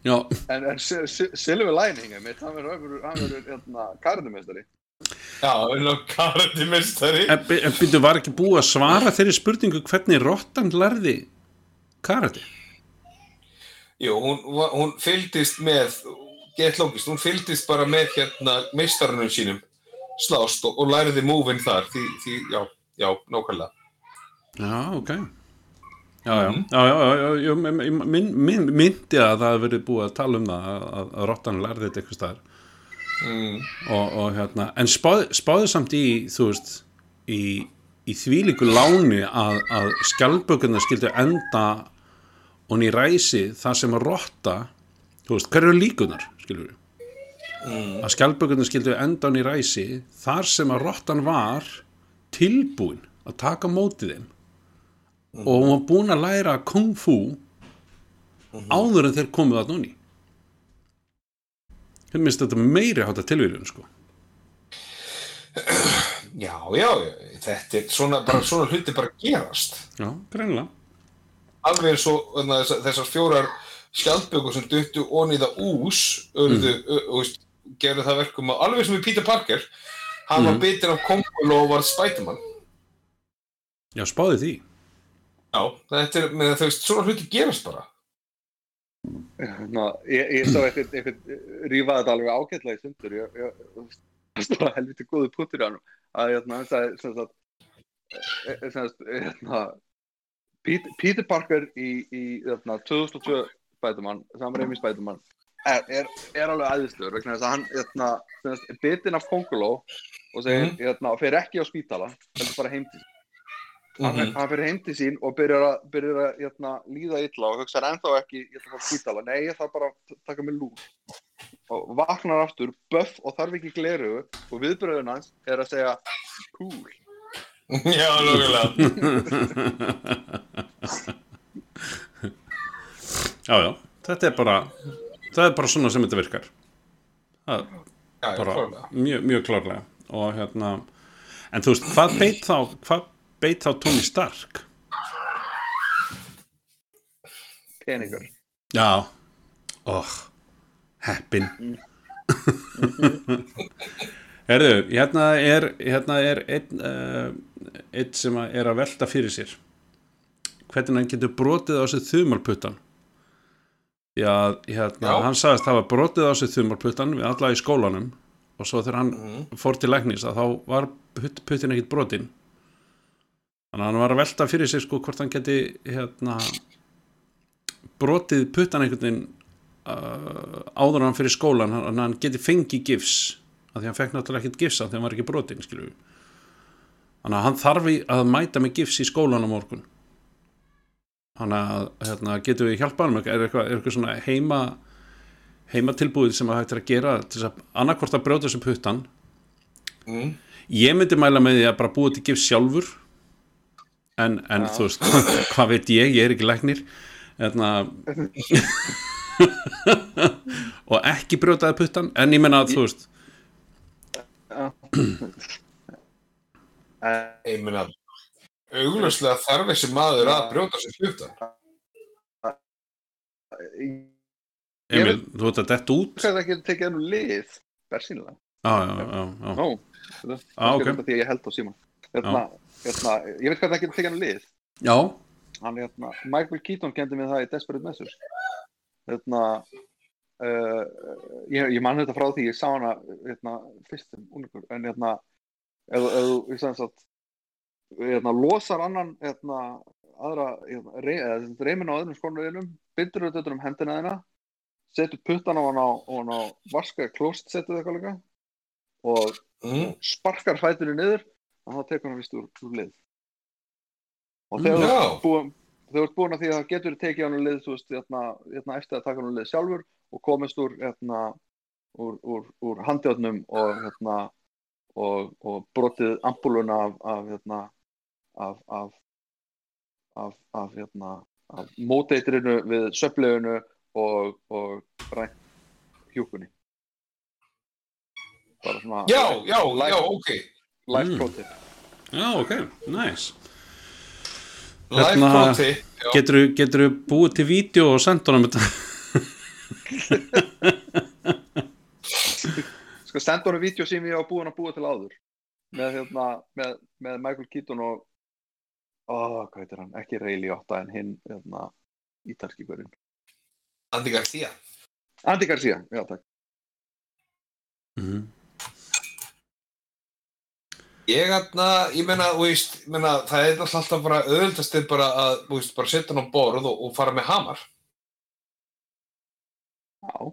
já, en, en Si- Si- Silver Lining, mitt, hann verður hann verður hérna, karðumestari. Já, karandi mestari. en, en byrju var ekki búið að svara þeirri spurningu hvernig Rottan lærði karate? Jú, hún, hún fylgdist með, gett lókist, hún fylgdist bara með hérna meistarunum sínum slást og, og læriði múvinn þar, því, því, já, já, nákvæmlega. Já, ok. Já, já, já, já, já, já, já minn, minn, myndi að það hefur verið búið að tala um það að, að, að Rottan lærði þetta eitthvað staðar Mm. og, og hérna, en spáð, spáðu samt í, þú veist í, í þvílíku láni að, að skjálpökunar skildu enda og ný ræsi það sem að rotta þú veist, hver eru líkunar, skilur við að skjálpökunar skildu enda og ný ræsi þar sem að rottan var tilbúin að taka á móti þeim. Og hún var búin að læra kung fu áður en þeir komuð að núni Mér finnst þetta meiri hátta tilvíðun sko. [clears throat] Já, já, þetta er svona, bara [clears throat] svona hluti bara gerast. Já, greinlega. Alveg eins og þessar, þessar fjórar skjaldbökur sem duttu onni í það ús, örðu, mm. veist, gerðu það verkum að alveg sem við Peter Parker, hann var bitin af Kongul og var Spiderman. Já, spáði því. Já, þetta er, með þú veist, svona hluti gerast bara. Ná, ég, ég sá eitthvað, eitthvað rífa þetta alveg ágætlega í sundur. Ég, ég, það stóð helviti góðu puttur í hann að hérna, hann sagði eh, sem sagt, hérna, Peter, Peter Parker í, í hérna, 2002 Spiderman, saman reymi Spiderman er, er, er alveg æðislegur vegna þess að hann hérna, sagt, er bitinn af Konguló og segir, hérna, og fer ekki á spítala heldur bara heim sín hann, Mhm. hann fyrir til sín og byrjar að, byrjar að hérna, líða illa og hugsaður ennþá ekki ég ætla að spítala, nei ég þarf bara að taka mig lúr og vaknar aftur böff og þarf ekki gleru og viðbröðun hans er að segja cool [laughs] Já, lókulega. [laughs] Já, já, þetta er bara, það er bara svona sem þetta virkar. Það Já, já, bara mjög, mjög klárlega. Og hérna, en þú veist, hvað beit þá, hvað beit þá Tony Stark? peningur Já, óh, heppin. [laughs] Herðu, hérna er, hérna er einn, uh, einn sem að er að velta fyrir sér. Hvernig hann getur brotið á sig þumalputtan. Já, hérna, Já. hann sagðist hafa brotið á sig þumalputtan við alla í skólanum og svo þegar hann fór til læknis að þá var putt, puttin ekkit brotin. Þannig að hann var að velta fyrir sér sko hvort hann geti hérna brotið puttan einhvern veginn uh, áður hann fyrir skólan hann, hann geti fengið gifs af því hann fekk náttúrulega ekkert gifs af því hann var ekki brotin við þannig að hann þarf að mæta með gifs í skólan á morgun. Þannig að hérna, getum við hjálpa hann er eitthvað, er eitthvað svona heima heima tilbúið sem að hægt er að gera til að annarkvort að brjóta þessu puttan Mm. ég myndi mæla með því að bara búa til gifs sjálfur en, en þú veist hvað veit ég, ég er ekki læknir. Hérna [laughs] og ekki brjótaði puttan en ég menna að þú veist. [clears throat] Ég meina, augljóslega þarf þessi maður að brjóta sér ég Emil, veit þú ert að detta út. Hvað það getur tekið ennum lið bersýnilega já, já, já, já. Nó, það er Ah, ok. okay. því að ég held á síma hérna, ég veit hvað það getur tekið ennum lið já. hann hérna, Michael Keaton kendi mér það í Desperate Measures hérna uh, ég, ég man þetta frá því ég sá hana hérna, fyrst sem ungur en hérna að hérna, losar annan hérna, aðra hérna, rey, eða, sem sagt, reimin á öðrum skónuðinum bindur þetta um hendina þina setur puttan á hann á, á, hann á vaskaði klóst setur það eitthvað líka og Mm. sparkar fætinu niður og þá tekur hann vist úr, úr lið. Og þegar þú ert búin þegar þú ert búin að því að getur tekið hann úr lið þú veist, hérna, hérna, eftir að taka hann úr lið sjálfur og komist úr hérna, úr, úr, úr handjárnum og hérna og, og brotið ampuluna af af hérna af af af, af hérna af móteitrinu við söflegunu og, og rænt hjúkunni bara svona Já, já, já, ok. Life Mm. pro tip já, ok, nice Life Hérna- proti. Já. getur þú búið til vídeo og sendt honum þetta [laughs] sko senda honum vídeo sem ég á búin að búa til áður með, hérna, með, með Michael Keaton og ó, hvað heitir hann, ekki Ray Liotta en hinn hérna, ítalski hverjum Andy Garcia. Andy Garcia, já takk Mhm. Ég aðna, ég meina, það er alltaf bara auðvöldast er bara að, veist, bara setja hann á borð og, og fara með hamar. já,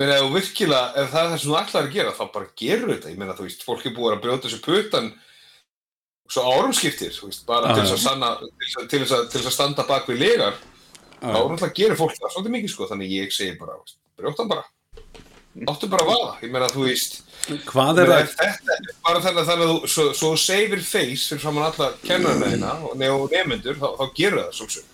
Ég meina, ef virkilega, ef það er það sem þú ætlar að gera, þá bara gerur þetta. Ég meina, þú veist, fólk er búið að brjóta þessu putan svo árum skiptir, þú veist, bara til þess að sanna, til þess að, til þess að, að standa bak við legar. Þá Já. náttúrulega gerir fólk það svolítið mikið, sko, þannig ég segi bara, veist, brjóta hann bara. Áttu bara að vaða, ég meina, þú veist, hvað er það? þetta er bara þannig, þannig að þú, svo, svo savir face fyrir framann alla kennarina þína og, ne og nemyndur, þá, þá gerur það svolsum.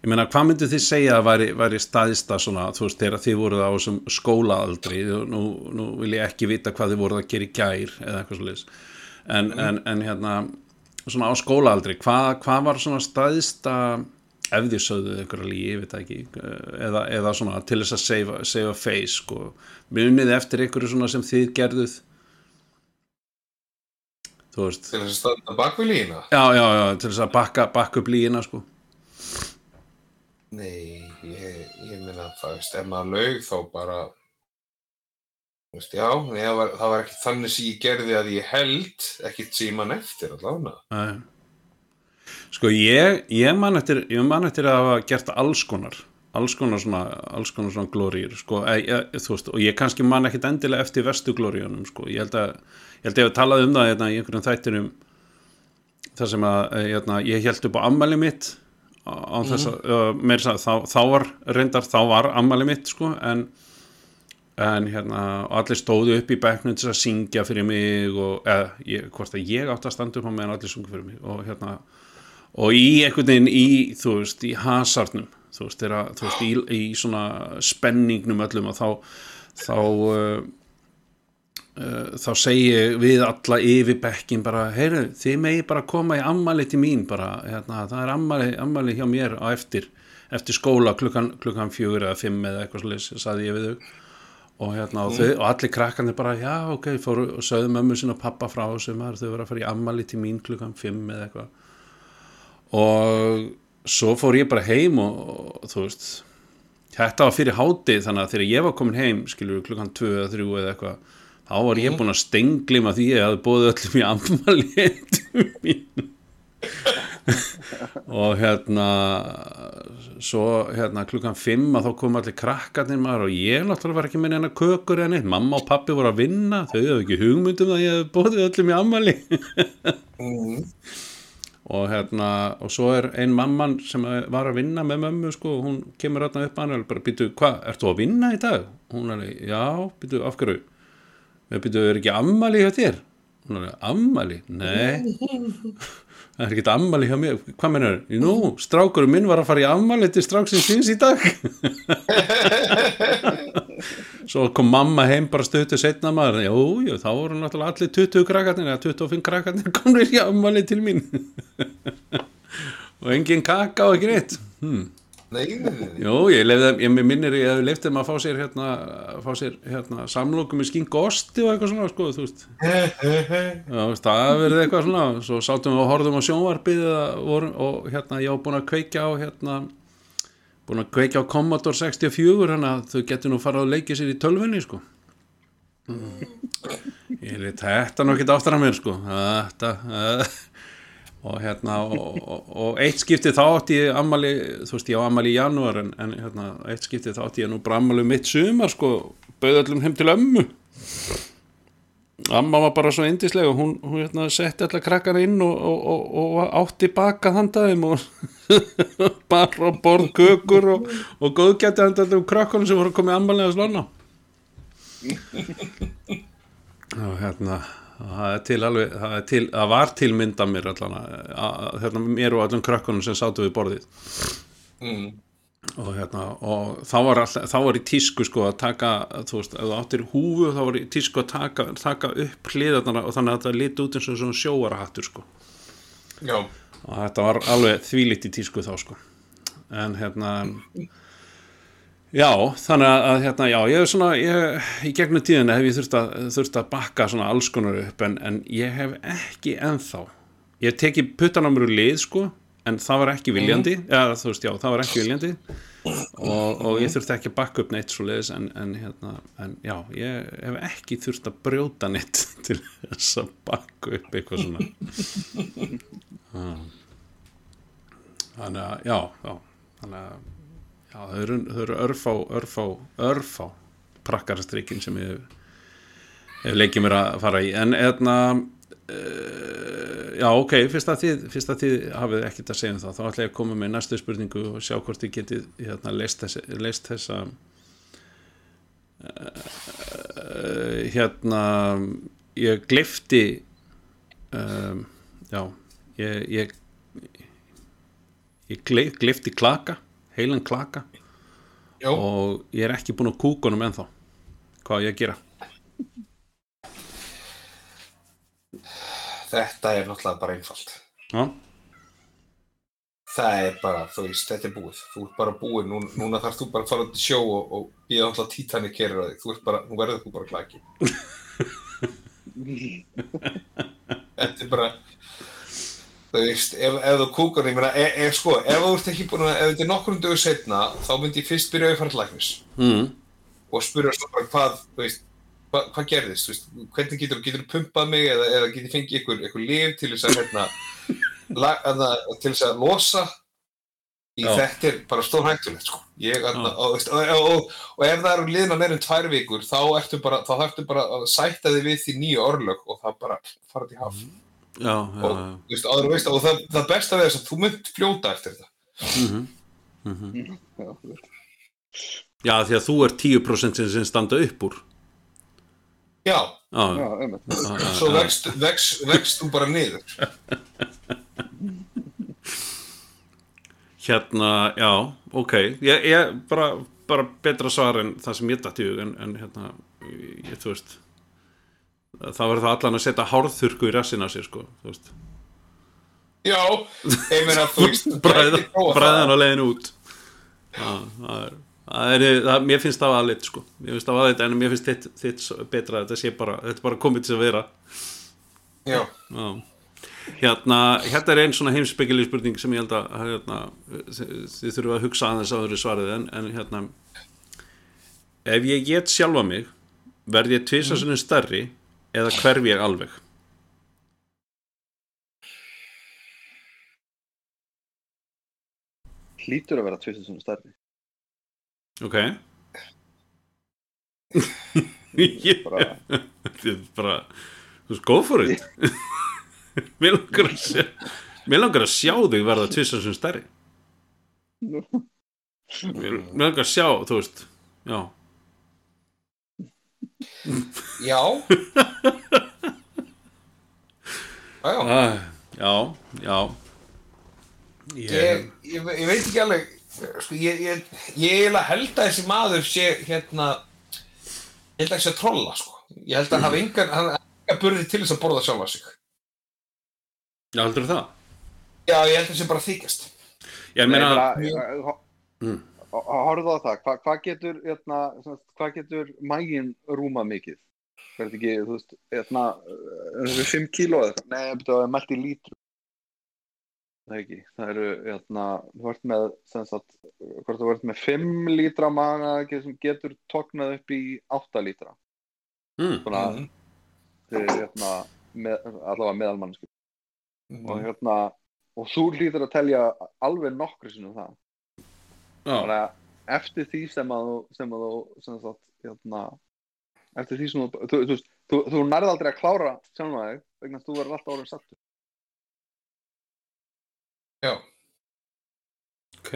ég meina, hvað myndu þið segja að væri, væri staðista svona, þú veist, þegar þið voruð á þessum skólaaldri, nú, nú vil ég ekki vita hvað þið voruð að gera í gær eða eitthvað svo en, en, en hérna, svona á skólaaldri hvað, hvað var svona staðista ef þið sögðu ykkur að lígi, ég veit ekki eða, eða svona til þess að save, save a face, sko, munið eftir ykkur svona sem þið gerðuð þú veist Til þess að standa bak við lína? Já, já, já, til þess að bakka, bakka upp líina sko. Nei, ég, ég meina, það veist, ef maður laug þá bara, þú veist, já, var, það var ekki þannig sem ég gerði að ég held, ekkert sem ég man eftir allavega. Nei. Sko ég, ég man eftir ég man eftir að hafa gert alls konar alls konar svona, alls konar svona glóriur sko, e, e, þú veist, og ég kannski man ekkit endilega eftir vestu glóriunum sko, ég held að ég held að ég hef talað um það hérna, í einhverjum þættinum þar sem að hérna, ég held upp á ammali mitt á á þess að, uh, meira að þá, þá var reyndar, þá var ammali mitt sko, en en hérna, og allir stóðu upp í bekknum til að syngja fyrir mig og eða, hvort að ég átt að standa upp á meðan allir sungu fyrir mig og hérna og í einhvern veginn í, þú veist, í hasarnum, þú veist, þeirra, þú veist, í, í svona spenningnum öllum og þá þá uh, uh, þá segi við alla yfir bekkin bara, heyru, þið megi bara koma í ammali til mín bara, hérna, það er ammali, ammali hjá mér á eftir eftir skóla klukkan, klukkan fjögur eða fimm eða eitthvað svolítið, saði ég við þau. Og hérna, og, þau, og allir krakkarnir bara, já, ok, fóru og sögðu mömmu sinna og pappa frá maður, þau voru að fara í ammali til mín klukkan fimm eða eitthvað og svo fór ég bara heim og, og þú veist þetta var fyrir háti þannig að þegar ég var komin heim skilur klukkan 2 eða 3 eða eitthvað þá var ég búin að stenglima því að ég hafði bóðið öllum í ammali [laughs] mín og hérna svo hérna klukkan 5 að þá kom allir krakkarnir maður og ég náttúrulega var ekki með neina kökur eða neitt, mamma og pappi voru að vinna þau hefðu ekki hugmyndum að ég hefði bóðið öllum í ammali og hérna og svo er ein mamman sem var að vinna með mömmu sko, hún kemur hérna upp að hann og bara býtu, hvað, ertu að vinna í dag? hún er, já, býtu, af hverju við býtu, er ekki ammali hjá þér? hún er, ammali? Nei það [laughs] er ekki ammali hjá mér hvað mennur, nú, strákurum minn var að fara í ammali til stráksins síns í dag [laughs] svo kom mamma heim bara stötu setna maður, jú, jú, þá voru náttúrulega allir 20 krakkarnir eða 25 krakkarnir [laughs] komur í ammali til mín. [laughs] Og engin kaka og ekki neitt. Hmm. Nei. Jú, ég lefði ég minnir ég hef lefði þeim að fá sér hérna, fá sér hérna samlokum með skink og osti og eitthvað svona, sko, þú veist. [laughs] Það verið eitthvað svona. Svo sátum við og horfðum á sjónvarpið vorum, og hérna, ég var búin að kveikja á hérna, búin að kveikja á Commodore 64, hérna þau getur nú farað að leikja sér í tölvunni, sko. Ég leit þetta nú ekki áttar að mér, sko. Þetta, uh, og hérna og, og, og eitt skiptið þá átti ég ammali, þú veist ég á ammali í janúar en, en hérna, eitt skiptið þá átti ég nú bara ammali mitt sumar sko, bauð öllum heim til ömmu amma var bara svo indislega hún, hún hérna, setti allar krakkana inn og, og átti baka þandaðum og [laughs] bara borð kökur og góðgætti þandaðum krakkanum sem voru að koma í ammalega slonna [laughs] og hérna það, er til alveg, það, til, það var til mynda mér allan hérna, mér og allum krökkunum sem sátu við borðið Mm. Og hérna og þá var, all, þá var í tísku sko að taka þú veist, ef þú áttir húfu þá var í tísku að taka, taka upp hliðarnar og þannig að þetta liti út eins og svona sjóarahattur sko. Já, og þetta var alveg þvílitt í tísku þá sko. En hérna já, þannig að, hérna, já, ég hef svona ég, í gegnum tíðina hef ég þurft að, þurft að bakka svona alls konar upp en, en ég hef ekki ennþá. Ég hef tekið puttan á mér úr lið sko en það var ekki viljandi. Eða þú veist, já, það var ekki viljandi. Og, og ég þurfti ekki að bakka upp neitt svo leiðis en, en hérna, en já ég hef ekki þurft að brjóta neitt [laughs] til þess að bakka upp eitthvað svona. Já. [laughs] þannig að, já, já þannig að, já, þau eru, eru örfá, örfá, örfá prakkarastrykkin sem ég hef, leikið mér að fara í. En hérna uh, já, ok, fyrst að þið fyrst að þið hafið ekkert að segja um það þá ætla ég að koma með næstu spurningu og sjá hvort þið getið hérna leist, þess, leist þessa uh, hérna ég glifti um, já ég ég, ég glif, glifti klaka heilan klaka Jó, og ég er ekki búin að kúka honum ennþá. Hvað ég að gera þetta er náttúrulega bara einfalt. já, Það er bara, þú veist, þetta er búið. Þú ert bara búið, Nú, núna þarf þú bara að fara út í sjó og, og býða alltaf Titanic kerir á þig. Þú ert bara, nú verður þú bara klaki. [laughs] þetta er bara, þú veist, ef, ef þú kúkar, ég meina, ef, ef sko, ef þú ert ekki búin að, ef þetta er nokkrum dögur setna, þá myndi ég fyrst byrja að fara til læknis mm. og spyrja svo bara hvað, þú veist, hvað, hvað gerðist, þú veist, hvernig getur, getur pumpað mig eða, eða getur fengið ykkur, ykkur lif til þess að, hérna, [laughs] la, aðna, til þess að losa í Já. þetta er bara stór hættulegt, sko. Og, og, og, og, og ef það eru liðna en tvær vikur, þá ertu bara, þá þarftu bara að sætta þig við því nýju orlög og það bara fara til haf. já, já, Og, já. þú veist, veist, og það, það besta við þess að þú mynd fljóta eftir þetta. Já, já, því að þú er 10% sem standa upp úr Já, já, svo vext, vext, vext þú bara niður. hérna, já, ok. Ég, ég bara, bara betra svar en það sem ég dætti en, en hérna, ég, þú veist þá verður það allan að setja hárþurku í rassina sér, sko, þú veist. Já, ég meina, þú veist, [laughs] bræðan það. á leiðin út. Já, það er Það er, það, mér finnst það aðleitt sko mér finnst það aðleitt en mér finnst þitt, þitt betra að þetta sé bara, þetta er bara komið til að vera Já, Já. Hérna, hérna er einn svona heimsbyggileg spurning sem ég held að hérna, þið þurfum að hugsa aðeins áður í svarið en, en hérna ef ég get sjálfa mig verð ég tvisasunum stærri eða hverf ég alveg Hlýtur að vera svona stærri. Ok. Ég Bara, [laughs] Þetta er bara þú veist, go for it. [laughs] Mér langar að sjá mér langar að sjá þig verða tvisasunum stærri. Mér, [laughs] langar að sjá, þú veist já. Já. Já, já. Ah, já, já. Ég, ég, ég veit ekki alveg, sko, ég, ég, ég eiginlega held að þessi maður sé, hérna, ég held að þessi að trolla, sko. Ég held að hann hafi engan, hann hafi engan burði til þess að borða sjálfa sig. Já, heldur það? Já, ég held að þessi bara þykjast. Ég meina, bara, Mm. horfðu á það, Hva, hvað getur, hérna, hvað getur mægin rúma mikið? Það er ekki, þú veist, hérna, þessu 5 kíló eða eitthvað, nei, það er mælt í lítru. Það er ekki, það eru, hérna, þú ert með, sem sagt, hvort þú ert með 5 lítra maga sem getur tóknað upp í 8 lítra. mm, Svona, Mhm. fyrir, hérna, með, allavega meðalmannsku. Mm. Og hérna, og þú hlýtur að telja alveg nokkru sinnum það. já, Þannig að eftir því sem að þú, sem að þú, sem sagt, hérna, eftir því sem þú, þú, þú, þú, þú nærði aldrei að klára sjálfa þig vegna að þú verður alltaf orðin sattur. Já, ok.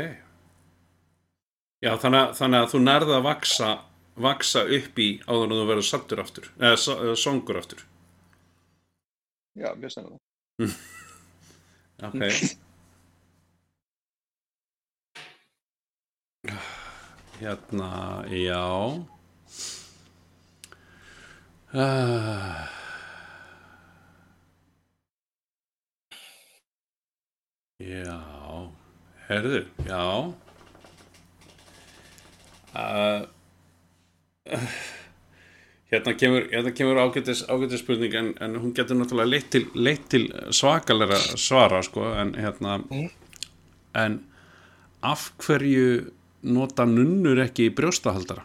Já, þannig að, þannig að þú nærða að vaksa vaksa upp í áður en þú verður sattur aftur, eða, songur aftur. Já, mjög sennilega. [laughs] ok. [sighs] Hérna, já. Uh, já herðu, já. Uh, hérna kemur, hérna kemur ágætis, ágætis spurning en, en hún getur náttúrulega leitt til, leitt til svakalega svara sko, en hérna en af hverju nota nunnur ekki brjóstahaldara?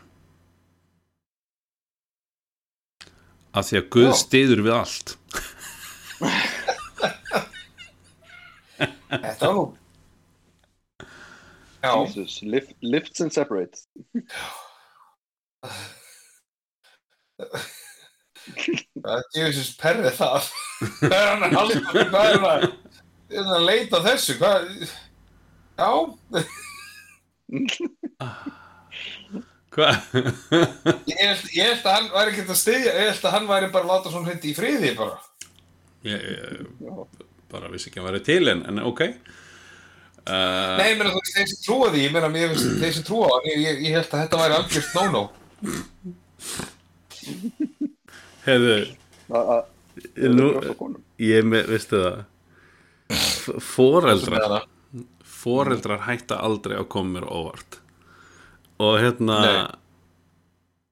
Af því að Guð stiður við allt [laughs] þetta var nú... Já, Jesus, lift, lifts and separates. það er djöfisins perrið það. Hvað er hann að halda, hvað er hann að, leita að þessu, hvað... Já, hvað? ég held, ég held að hann væri ekkert að styðja, ég held að hann væri bara að láta svona hindi í friði bara. ég, ég Já. Bara vissi ekki að vera til en, en ok uh, Nei, þú veist, þeir sem trúa því, ég meina, mér finnst þeir sem trúa hann, ég, ég, ég held að þetta væri algjört no-no. Hefðu, nú, ég með, veistu það f- Sem foreldrar hana. foreldrar hætta aldrei að koma mér óvart og hérna Nei.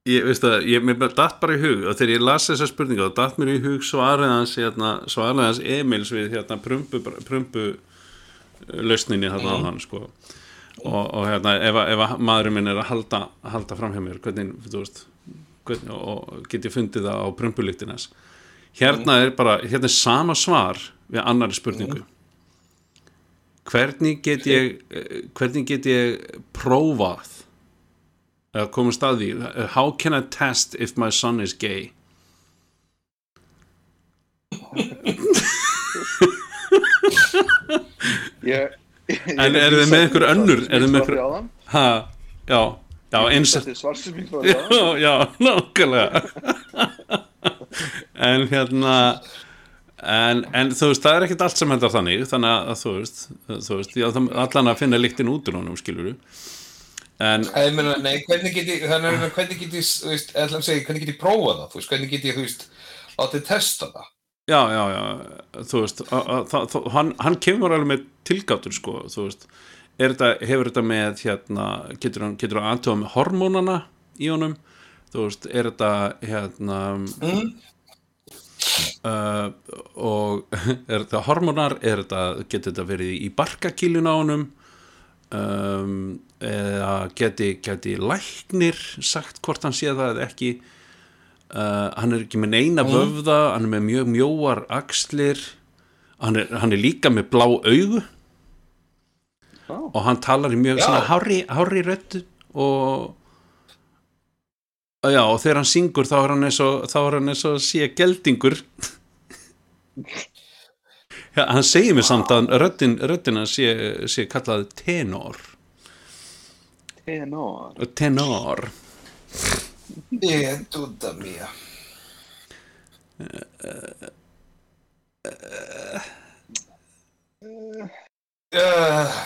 Ég veist að ég mér bara datt bara í hug og þegar ég las þessa spurninga þá datt mér í hug svarið hans hérna, svarið hans Emils við hérna prumpu, prumpu lausninni þarna á hann sko. Og, og hérna ef, ef að maðurinn minn er að halda, halda fram hjá mér hvernig, þú veist hvernig, og get ég fundið það á prumpulíktinnes hérna er bara, hérna er sama svar við annari spurningu. Hvernig get ég eh, hvernig get ég prófað að því. How can I test if my son is gay? Ég- ég- En eru þið með einhver önnur? Eru þið með einhver- ha, já, já eins er já, [laughs] já, nákvæmlega. [laughs] En hérna en, en þú veist, það er ekkert allt sem hendar þannig þannig að þú veist, þú veist já, allan að finna líktin út úr honum skilur en Ég meina, nei, hvernig get ég, þannig að hvernig get ég, þú veist, ætla að segja, hvernig get ég prófað það, þú veist, hvernig get ég, þú veist, látið testa það. já, já, já, þú veist að, að, það, hann, hann kemur alveg með tilgátur sko, þú veist er þetta, hefur þetta með hérna getur hann, getur hann aðtöfa með hormónana í honum, þú veist, er þetta hérna Mm. uh, og [laughs] er þetta hormónar, er þetta getur þetta verið í barkakílun á honum um, eða geti, geti læknir sagt hvort hann sé það eða ekki? Uh, hann er ekki með neina vöfða hann er með mjög mjóar axlir hann er, hann er líka með blá augu. Já. og hann talar í mjög hári, rödd og Já, og þegar hann syngur þá er hann eins og, þá hann eins og sé geldingur [laughs] Já, hann segir mér samt að röddin, röddina sé, sé kallað tenor Tenor. tenor Ég, dúda mía. Uh,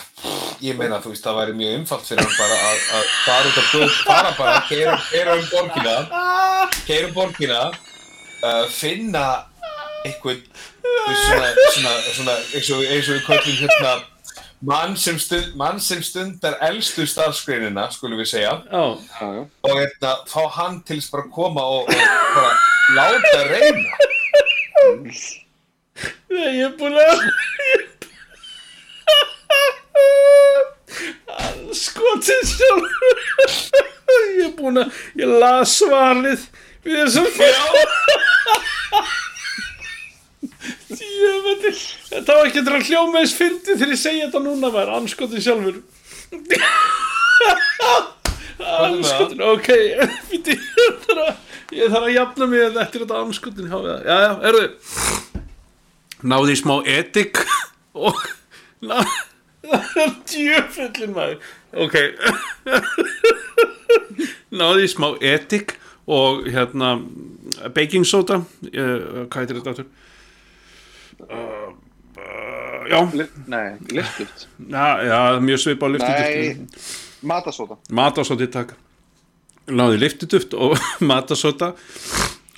ég meina, þú veist, það væri mjög umfalt fyrir hann bara að, að fara út að búið, fara bara, keira, keira um borgina, keira um borgina, uh, finna veist, svona, svona, svona, eins og, eins og við köllum hérna, mann sem, stund, mann sem stundar elstu starfsgreinina, skulum við segja, já. og hérna, fá hann til þess bara að koma og, og bara láta reyna. ég er búin að skotin sjálf ég er búin að ég las svarið við þessum fyrir Jöfnveld, þetta var ekki að hljóma eins fyndi þegar ég segja þetta núna var anskotin sjálfur. Anskotin, ok. [laughs] Ég þarf að jafna mig þetta er þetta anskotin já, já, erðu náði í smá etik og djöfullin maður. Ok. Náði í smá etik og hérna baking soda. Uh, hvað heitir þetta áttur uh, uh, já, Lyf- Nei, lyftuft. já, já mjög svip á lyftuduft Nei, matasóta. matasóti takk náði lyftuduft og [laughs] matasóta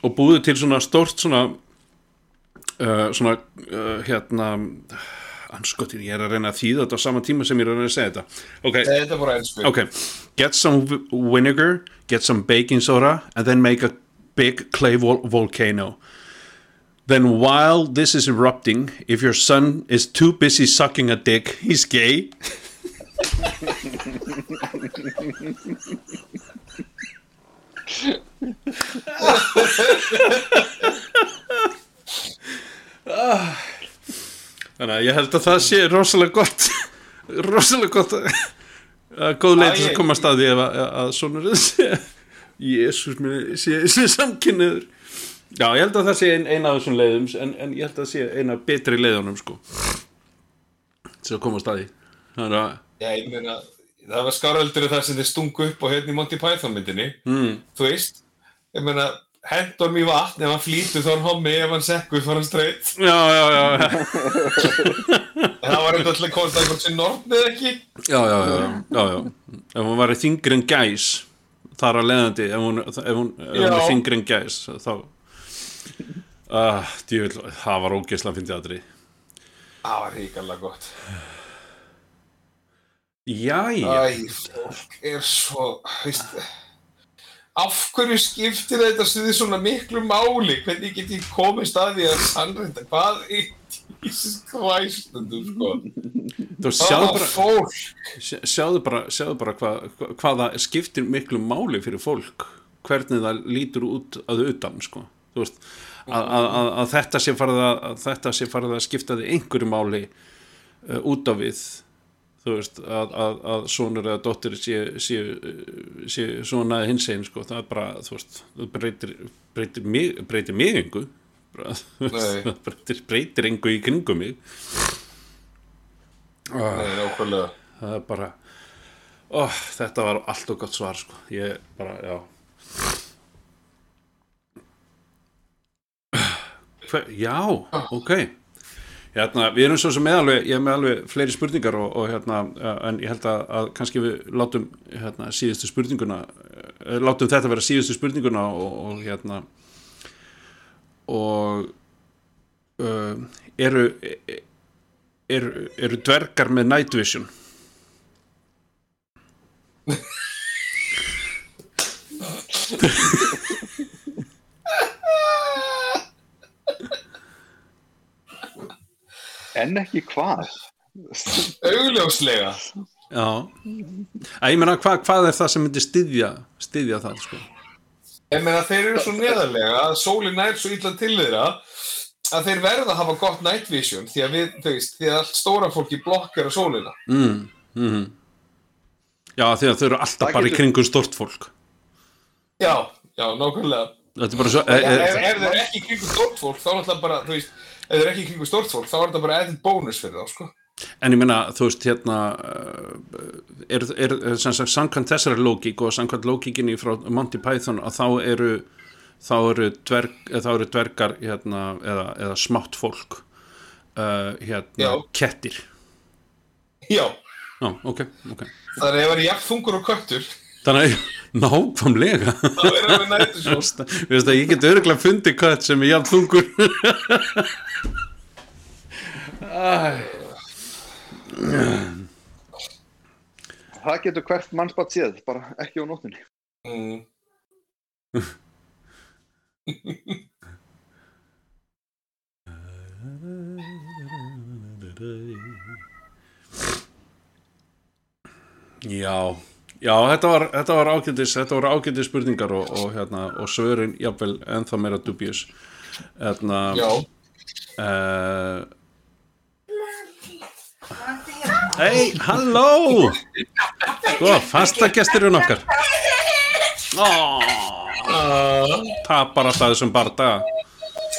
og búið til svona stórt svona uh, svona uh, hérna anskotin, ég er að reyna að þýða þetta á sama tíma sem ég er að reyna að segja þetta ok, Þetta er bara einsku. okay. get some vinegar get some baking soda and then make a big clay vol- volcano then while this is erupting if your son is too busy sucking a dick he's gay. Þannig að ég held að það sé rosalega gott rosalega gott að góð leið til að koma að staði ef að, að sonur sé Jésús minn sé, sé samkynniður Já, ég held að það sé ein, ein af þessum leiðum en, en ég held að það sé eina betri leiðunum sko að koma að staði að Já, ég meina, það var skáraldur það sem þið stungu upp á hérna í Monty Python myndinni. mm, Þú veist, ég meina, hend honum í vatn, ef hann flýtur þá er hann hommi, ef hann sekkur þá er hann straight. Já, já, já, [laughs] það var eitthvað til að komast að hvort sem nortnið ekki. já, já, já, já, já. ef hún var þingri en gæs þar að leiðandi ef hún, ef hún, ef hún er Já. þingri en gæs þá uh, djúvill, það var ógeðslega fyndið aðri Það var ríkarlega gott. Jæja, fólk er svo, veist, af hverju skiptir þetta stuði svona miklu máli? Hvernig get ég komist að því að sannreinda? Hvað er Jesus Christ, sko? þú sjáðu Hvaða bara fólk? Sjá- sjáðu bara, sjáðu bara hvað, hvað, hvað það skiptir miklu máli fyrir fólk hvernig það lítur út að utan sko. Þú veist, að, þetta sé farið að, að þetta sé farið að skipta því einhverju máli uh, út á við þú veist, að, að, að sonur eða dóttir sé, sé, sé svona hins einn sko. það er bara, þú veist, það breytir breytir mig, breytir mig engu það breytir, breytir engu í kringum mig Nei, nákvæmlega. það er bara ó, þetta var allt og gott svar sko. ég bara, já Hver, já, ok. Hérna, við erum svo sem með alveg ég er með alveg fleiri spurningar og, og hérna, eh, en ég held að, að kannski við látum hérna, síðustu spurninguna eh, látum þetta vera síðustu spurninguna og, og hérna og uh, eru eru, eru dvergar með night vision [laughs] En ekki hvað? Augljóslega. Já, að ég meina hvað, hvað er það sem myndi styðja, styðja það sko? Ég meina, þeir eru svo neðarlega að sólin nær svo illa til þeirra að þeir verða að hafa gott night vision því að við, þú veist, því að allt stóra fólki blokkar á sólina. mm, mm. Já, því að þau eru alltaf Það bara í getur- kringum stort fólk Já, já, nákvæmlega. Þetta er bara svo e, Ef, ef þeir eru ekki í kringum stórt fólk, þá er náttúrulega bara, þú veist, ef þeir eru ekki í kringum stórt fólk, þá er þetta bara eðin bónus fyrir þá, sko. En ég meina, þú veist, hérna uh, er, er, er sem sagt, samkvæmt þessari lógík og samkvæmt lógíkinni frá Monty Python að þá eru þá eru, dverg, eða þá eru dvergar hérna, eða, eða smátt fólk uh, hérna, Já. kettir Já, Já, ok, ok þannig að ef það er jafn þungur og köttur, Þannig að, nákvæmlega þá er það með. Þú veist að ég get örgulega fundið kött sem er jafn þungur Það getur hvert mannsbátt séð, bara ekki á nóttunni. Mm. Já, já, þetta var, þetta var ágætis þetta var ágætis spurningar og, og, hérna, og svörin jafnvel ennþá meira dubious hérna Já, uh, Hei, halló! Sko, fastagestirinn okkar. Oh, Tapar alltaf þessum barda.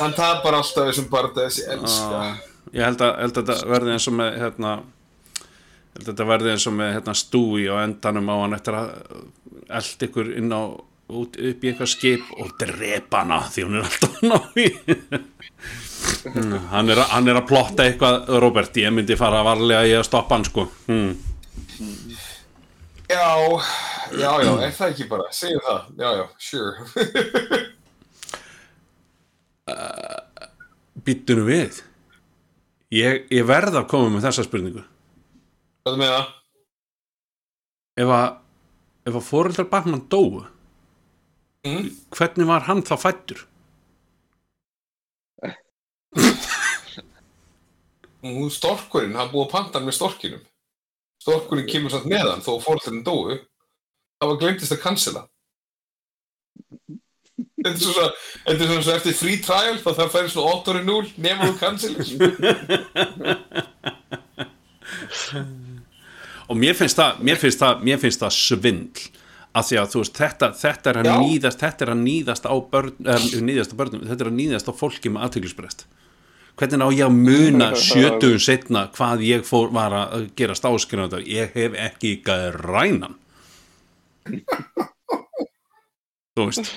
Hann tapar alltaf þessum barða þessi elska. Ég held að, held að þetta verði eins og með hérna þetta verði eins og með hérna stúi á endanum á hann eftir að eld ykkur inn á út upp í eitthvað skip og drepa hana því hún er alltaf ná í. Mm, hann, er, að- hann er að plotta eitthvað Robert, ég myndi fara varlega í að stoppa hann sko. Hmm. Já, já, já, er það ekki bara, segjum það, já, já, sure. Býttu nú við. Ég, ég verð að koma með þessa spurningu Hvað með það? ef að ef að fóreldrar Batman dóu Mm? hvernig var hann þá fættur? Hún storkurinn, hann búið að panta hann með storkinum. Storkurinn kemur samt með hann þó fórhaldurinn dóu. Það var glemtist að cancela. Þetta er svona, þetta er svona svo eftir free trial þá það færi svona 8 0 nema þú cancelir. [laughs] og mér finnst það, mér finnst það, mér finnst það svindl. Af því að þú veist, þetta, þetta er að nýðast þetta er að nýðast á börn er, nýðast á börnum, þetta er að nýðast á fólki með aðteglisbrest hvernig á ég að muna sjötugum setna hvað ég fór, var að gerast áskynna ég hef ekki grænan. [laughs] Þú veist,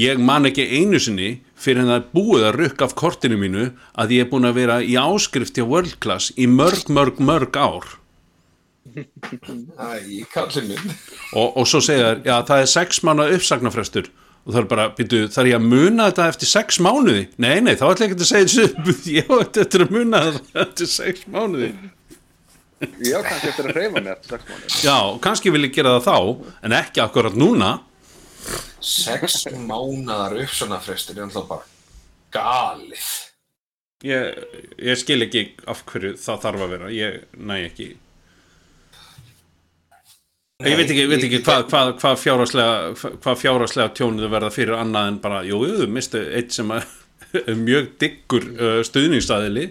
ég man ekki einu sinni fyrir en það er búið að rukka af kortinu mínu að ég er búin að vera í áskrift hjá World Class í mörg, mörg, mörg ár Æ, kallið minn. Og, og svo segja þær, já það er sex mánuða uppsagnarfrestur. Og það er bara, býtu, þarf ég að muna þetta eftir sex mánuði? Nei, nei, þá ætla ég ekki að segja þessu [laughs] ég á þetta að muna þetta eftir sex mánuði. Ég á kannski eftir að reyfa mér eftir sex mánuð. Já, kannski vil ég gera það þá en ekki akkurat núna. Sex mánadar uppsönafrestur er alltaf bara galið. Ég, ég skil ekki af hverju það þarf að vera. Ég næ ekki ég veit ekki, veit ekki hvað, hvað, hvað fjárhagslega hvað fjárhagslega tjónuðu verða fyrir annað en bara, jú, jú, mistu eitt sem [laughs] er mjög diggur uh, stuðningstæðili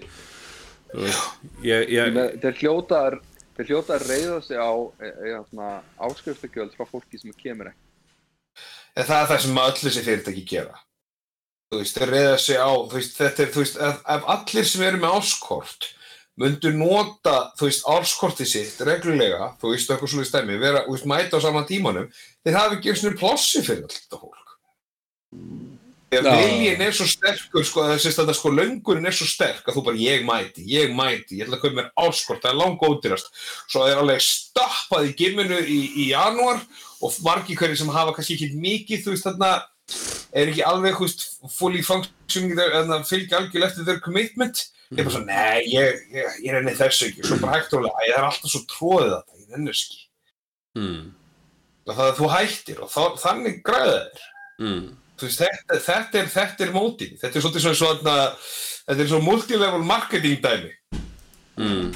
ég, ég, Þeir hljótaðar Þeir hljóta að reyða sig á e, e, áskrifstagjöld frá fólki sem kemur ekki. En það er það sem öll þessi fyrirtæki gera. Þú veist, þeir reyða sig á, þú veist, þetta er, þú veist, ef allir sem eru með áskort myndu nota, þú veist, árskortið sitt reglulega, þú veist, eitthvað svolítið stemmi, vera, þú veist, mæta á saman tímanum, þeir hafi ekki eins og plossi fyrir allt þetta fólk. Ef Já. viljin er svo sterkur, sko, þessi þetta sko, löngunin er svo sterk að þú bara, ég mæti, ég mæti, ég ætla að kaupa mér áskort, það er langt ódýrast. Svo það er alveg stappað í gimminu í, í janúar og margi hverju sem hafa kannski ekki mikið, þú veist, þarna, er ekki alveg, þú veist, það. Ég er bara svo, nei, ég, ég, ég renni þessu ekki. Svo bara hægt og alveg, ég er alltaf svo tróðið þetta, ég renni þessu ekki. mm, Og það að þú hættir og þá, þannig græða þér. mm, veist, þetta, þetta, er, þetta er mótið. Þetta er svona svona, þetta er svona multilevel marketing dæmi. mm.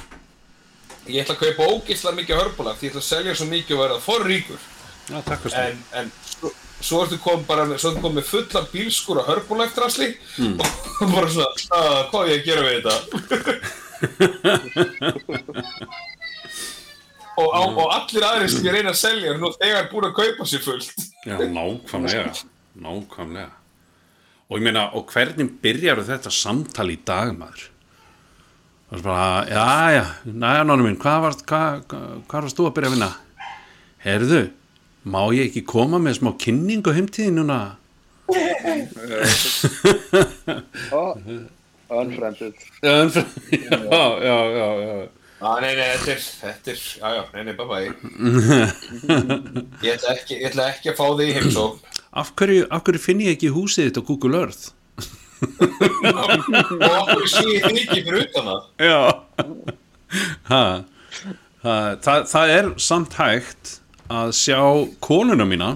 Ég ætla að kaupa ógeðslega mikið hörbulag því ég ætla að selja svo mikið og verða for ríkur. Fyrir En, en svo, ertu kom bara með, svo ertu kom með fullan bílskur og hörbulegtrasli Mm. og bara svona, að, hvað er ég að gera við þetta? og, á, og allir aðrir sem ég reyna að selja er nú þegar búin að kaupa sér fullt. Já, nákvæmlega nákvæmlega og ég meina, og hvernig byrjar þetta samtal í dag maður það er bara, já, já næja, nánu mín, hvað varst hvað, hvað varst þú að byrja að vinna herðu, má ég ekki koma með smá kynningu heimtíðin núna [laughs] Oh, unfriended. já, já, já, já. Ah, nei, nei, þetta er, þetta er, já, já, nei, nei, bye bye. [laughs] ég, ætla ekki, ég ætla ekki að fá þig í heimsókn. af hverju, af hverju finn ég ekki húsið þitt á Google Earth og okkur sé ég þig ekki fyrir utan það. Já ha, ha, það, það er samt hægt að sjá konuna mína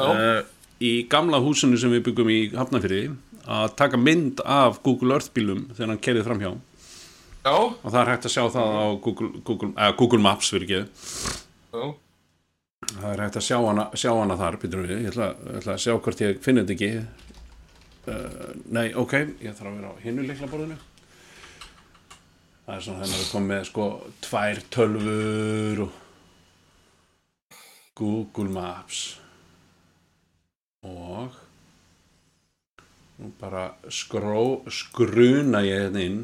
uh, í gamla húsinu sem við byggum í Hafnafyrði að taka mynd af Google Earth bílum þegar hann kerið framhjá. Já, og það er hægt að sjá það á Google, Google, uh, Google Maps já. það er hægt að sjá hana, sjá hana þar við, ég ætla, ég ætla að sjá hvort ég finn þetta ekki. Uh, nei, ok, ég þarf að vera á hinu leiklaborðinu það er svona þannig að við komum með sko tvær tölfur og Google Maps. Og nú bara skró, skruna ég hérna inn.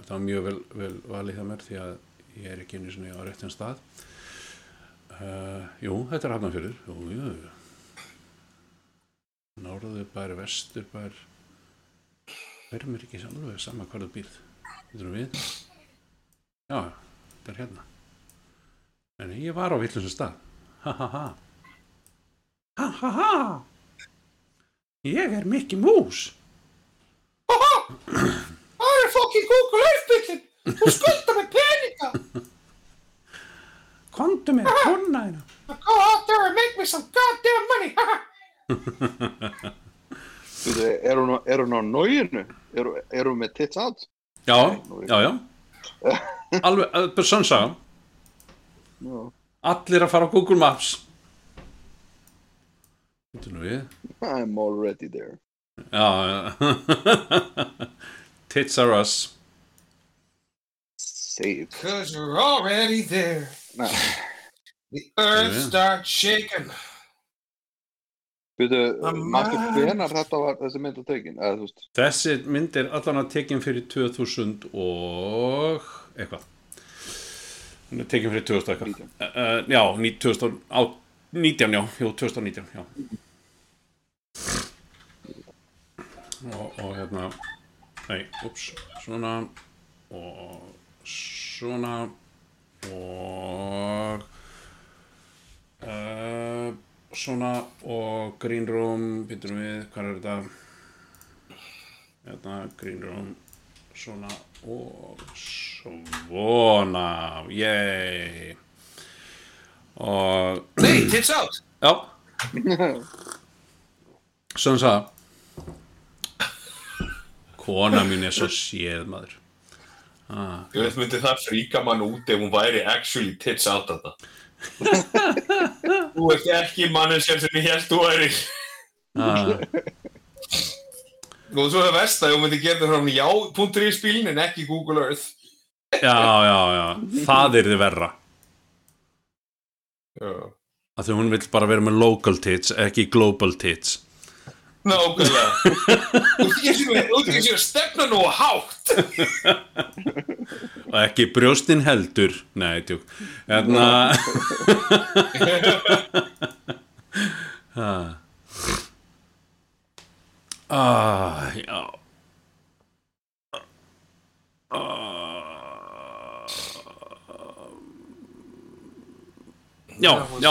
Þetta var mjög vel, vel valið það mér því að ég er ekki einu sinni á réttin stað. Uh, jú, þetta er Hafnarfjörður. Jú, jú, jú. Norður bær, vestur bær verður mér ekki alveg sama hvað þú býrð. Þetta við? Já, þetta er hérna En ég var á villusum stað. Ha ha ha. Ha ha ha. Ég er Mickey Mouse. Það er fokkin Google Earth bílinn. Þú skulda mig peninga. Kondu með konna hérna Go out there and make me some goddamn money. Veitu, Er hún, á- er hún á nóginu? Er, er hún með tits out? Já, já, já. [laughs] Alveg, uh, bara sannsaga Já. Allir að fara á Google Maps Þetta er nú við I'm already there. Já, já [laughs] Tits are us Save. Cause you're already there. Nei. The earth Yeah. starts shaking. Veitu, Amma. maður hvenar þetta var þessi mynd að tekin? Þessi mynd er allan að tekin fyrir 2000 og eitthvað Tekin fyrir 2000 og eitthvað. Uh, Já, ný- 2000 á 19, já, jú, 2019, já. Og, og hérna nei, ups, svona. Og svona. Og uh, svona. Og green room býtum við, hvað er þetta? Hérna, green room svona og svona yey og Nei, tits out. Já. Svona sagði kona mín er svo séð maður. Ég veit myndi það fríka mann út ef hún væri actually tits out þetta [laughs] Þú ert ekki manneskjan sem ég held þú væri ah, Nú svo er það verst að þú myndi gera það frá já.is bílinn en ekki Google Earth. Já, já, já, það er þið verra. Já. Að því hún vill bara vera með local tits ekki global tits. Nákvæmlega. Ekki sem að stefna nú hátt. Og ekki brjóstin heldur. Nei, tjók hérna [laughs] ah. já. Já, já,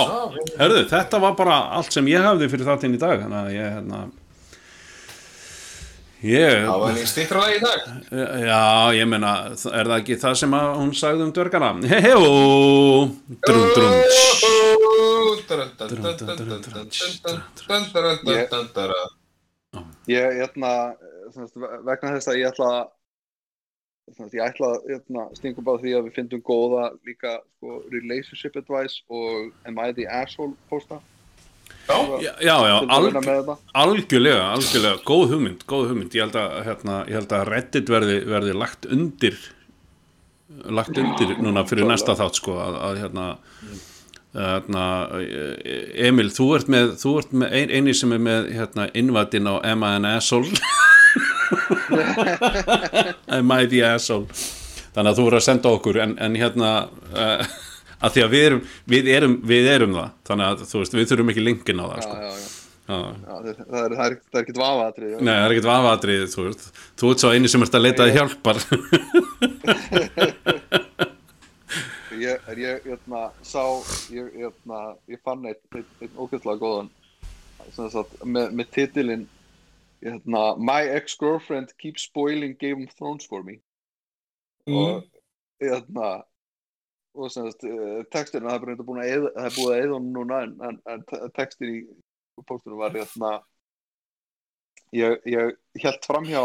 hörðu, þetta var bara allt sem ég hafði fyrir þáttinn í dag þannig að ég, hérna ég, Það var einn stittra lag í dag. Já, ég meina, er það ekki það sem hún sagði um dörgana? Heheó, drum, drum, Ég, hérna, semst, vegna þess að ég ætla semst, ég ætla að hérna, stinga á því að við fyndum góða líka sko, relationship advice og am I the asshole posta já, já, já að alg, algjörlega, algjörlega, góð hugmynd, góð hugmynd, ég held að, hérna, ég held að Reddit verði, verði lagt undir, lagt undir núna fyrir næsta þátt, sko, að, að hérna, hérna, Emil, þú ert með, þú ert með ein, eini sem er með, hérna, innvætin á Am I an asshole? [laughs] I the asshole? Þannig að þú verður að senda okkur, en, en hérna, uh, að því að við erum, við erum, við erum það, þannig að, þú veist, við þurfum ekki linkin á það, sko. já, já. Já. Það, það, er, það, er, það er ekkert vafaðatrið Nei, það er ekkert vafaðrið, þú ert svo eini sem ert að leita að hjálpar [laughs] ég, er ég hérna, sá ég, hérna, ég fann eitt, eitt, eitt ógætlega góðan sagt, með, með titilinn hérna, My ex-girlfriend keeps spoiling Game of Thrones for me. Og hérna og sagt, eh, texturinn það er er búið að eða honum núna en, en, en te- textir í póstunum var ég, ég held framhjá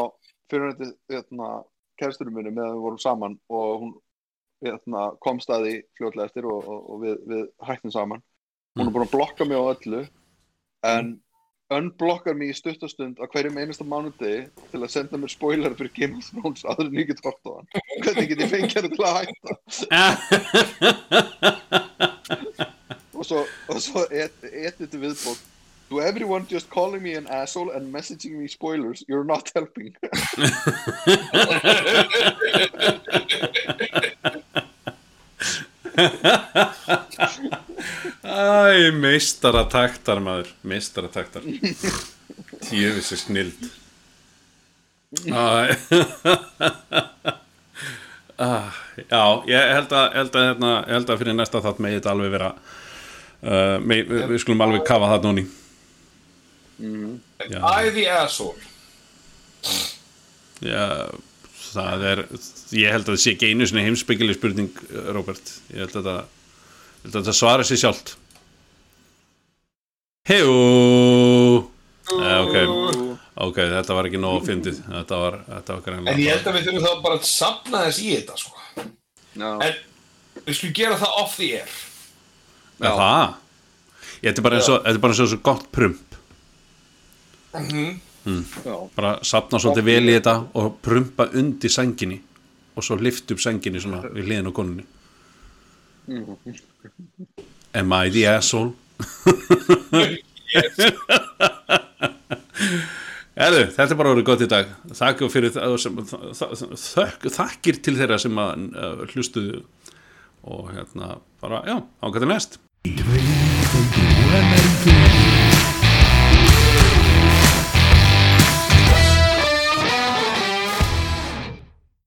fyrir þetta kæristunum minni meðan við vorum saman og hún hérna, kom staði fljótlega eftir og, og, og við, við hættum saman. Hún er búin að blokka mig á öllu en unblokkar mig í stuttastund á hverjum einasta mánudegi til að senda mér spoiler fyrir Game of Thrones aður en ég get hort á hann. Hvernig get ég fengið hann til að hætta? [laughs] Og svo, og svo et, etið til viðbót. To everyone just calling me an asshole and messaging me spoilers, you're not helping. [laughs] Æ, meistara taktar maður Meistara taktar Tjöfisir snild. Æ. Já, ég held að, held að, hérna, held að fyrir næsta þátt megið þetta alveg vera uh, með, við, við skulum alveg kafa það núni Já. I the asshole. Já, það er ég held að það sé ekki einu sinni heimsbyggileg spurning Róbert, ég held að það held að það svara sér sjálft. Hejú Eh, ok, ok, þetta var ekki nóg fyndið, þetta var, þetta var En ég held að við þurfum þá bara að sapna þess í þetta sko. Já, En við skulum gera það off the air. Það? Þetta er bara eins og, þetta er bara eins og svo gott prump já, bara sapna svolítið vel í þetta og prumpa undir sænginni og svo lift upp sænginni svona við hliðin á konunni Am I the asshole? [laughs] Erðu, þetta er bara orðið gott í dag. Þakku fyrir þakkir til þeirra sem að uh, hlustuðu og hérna bara, já, ákvæði næst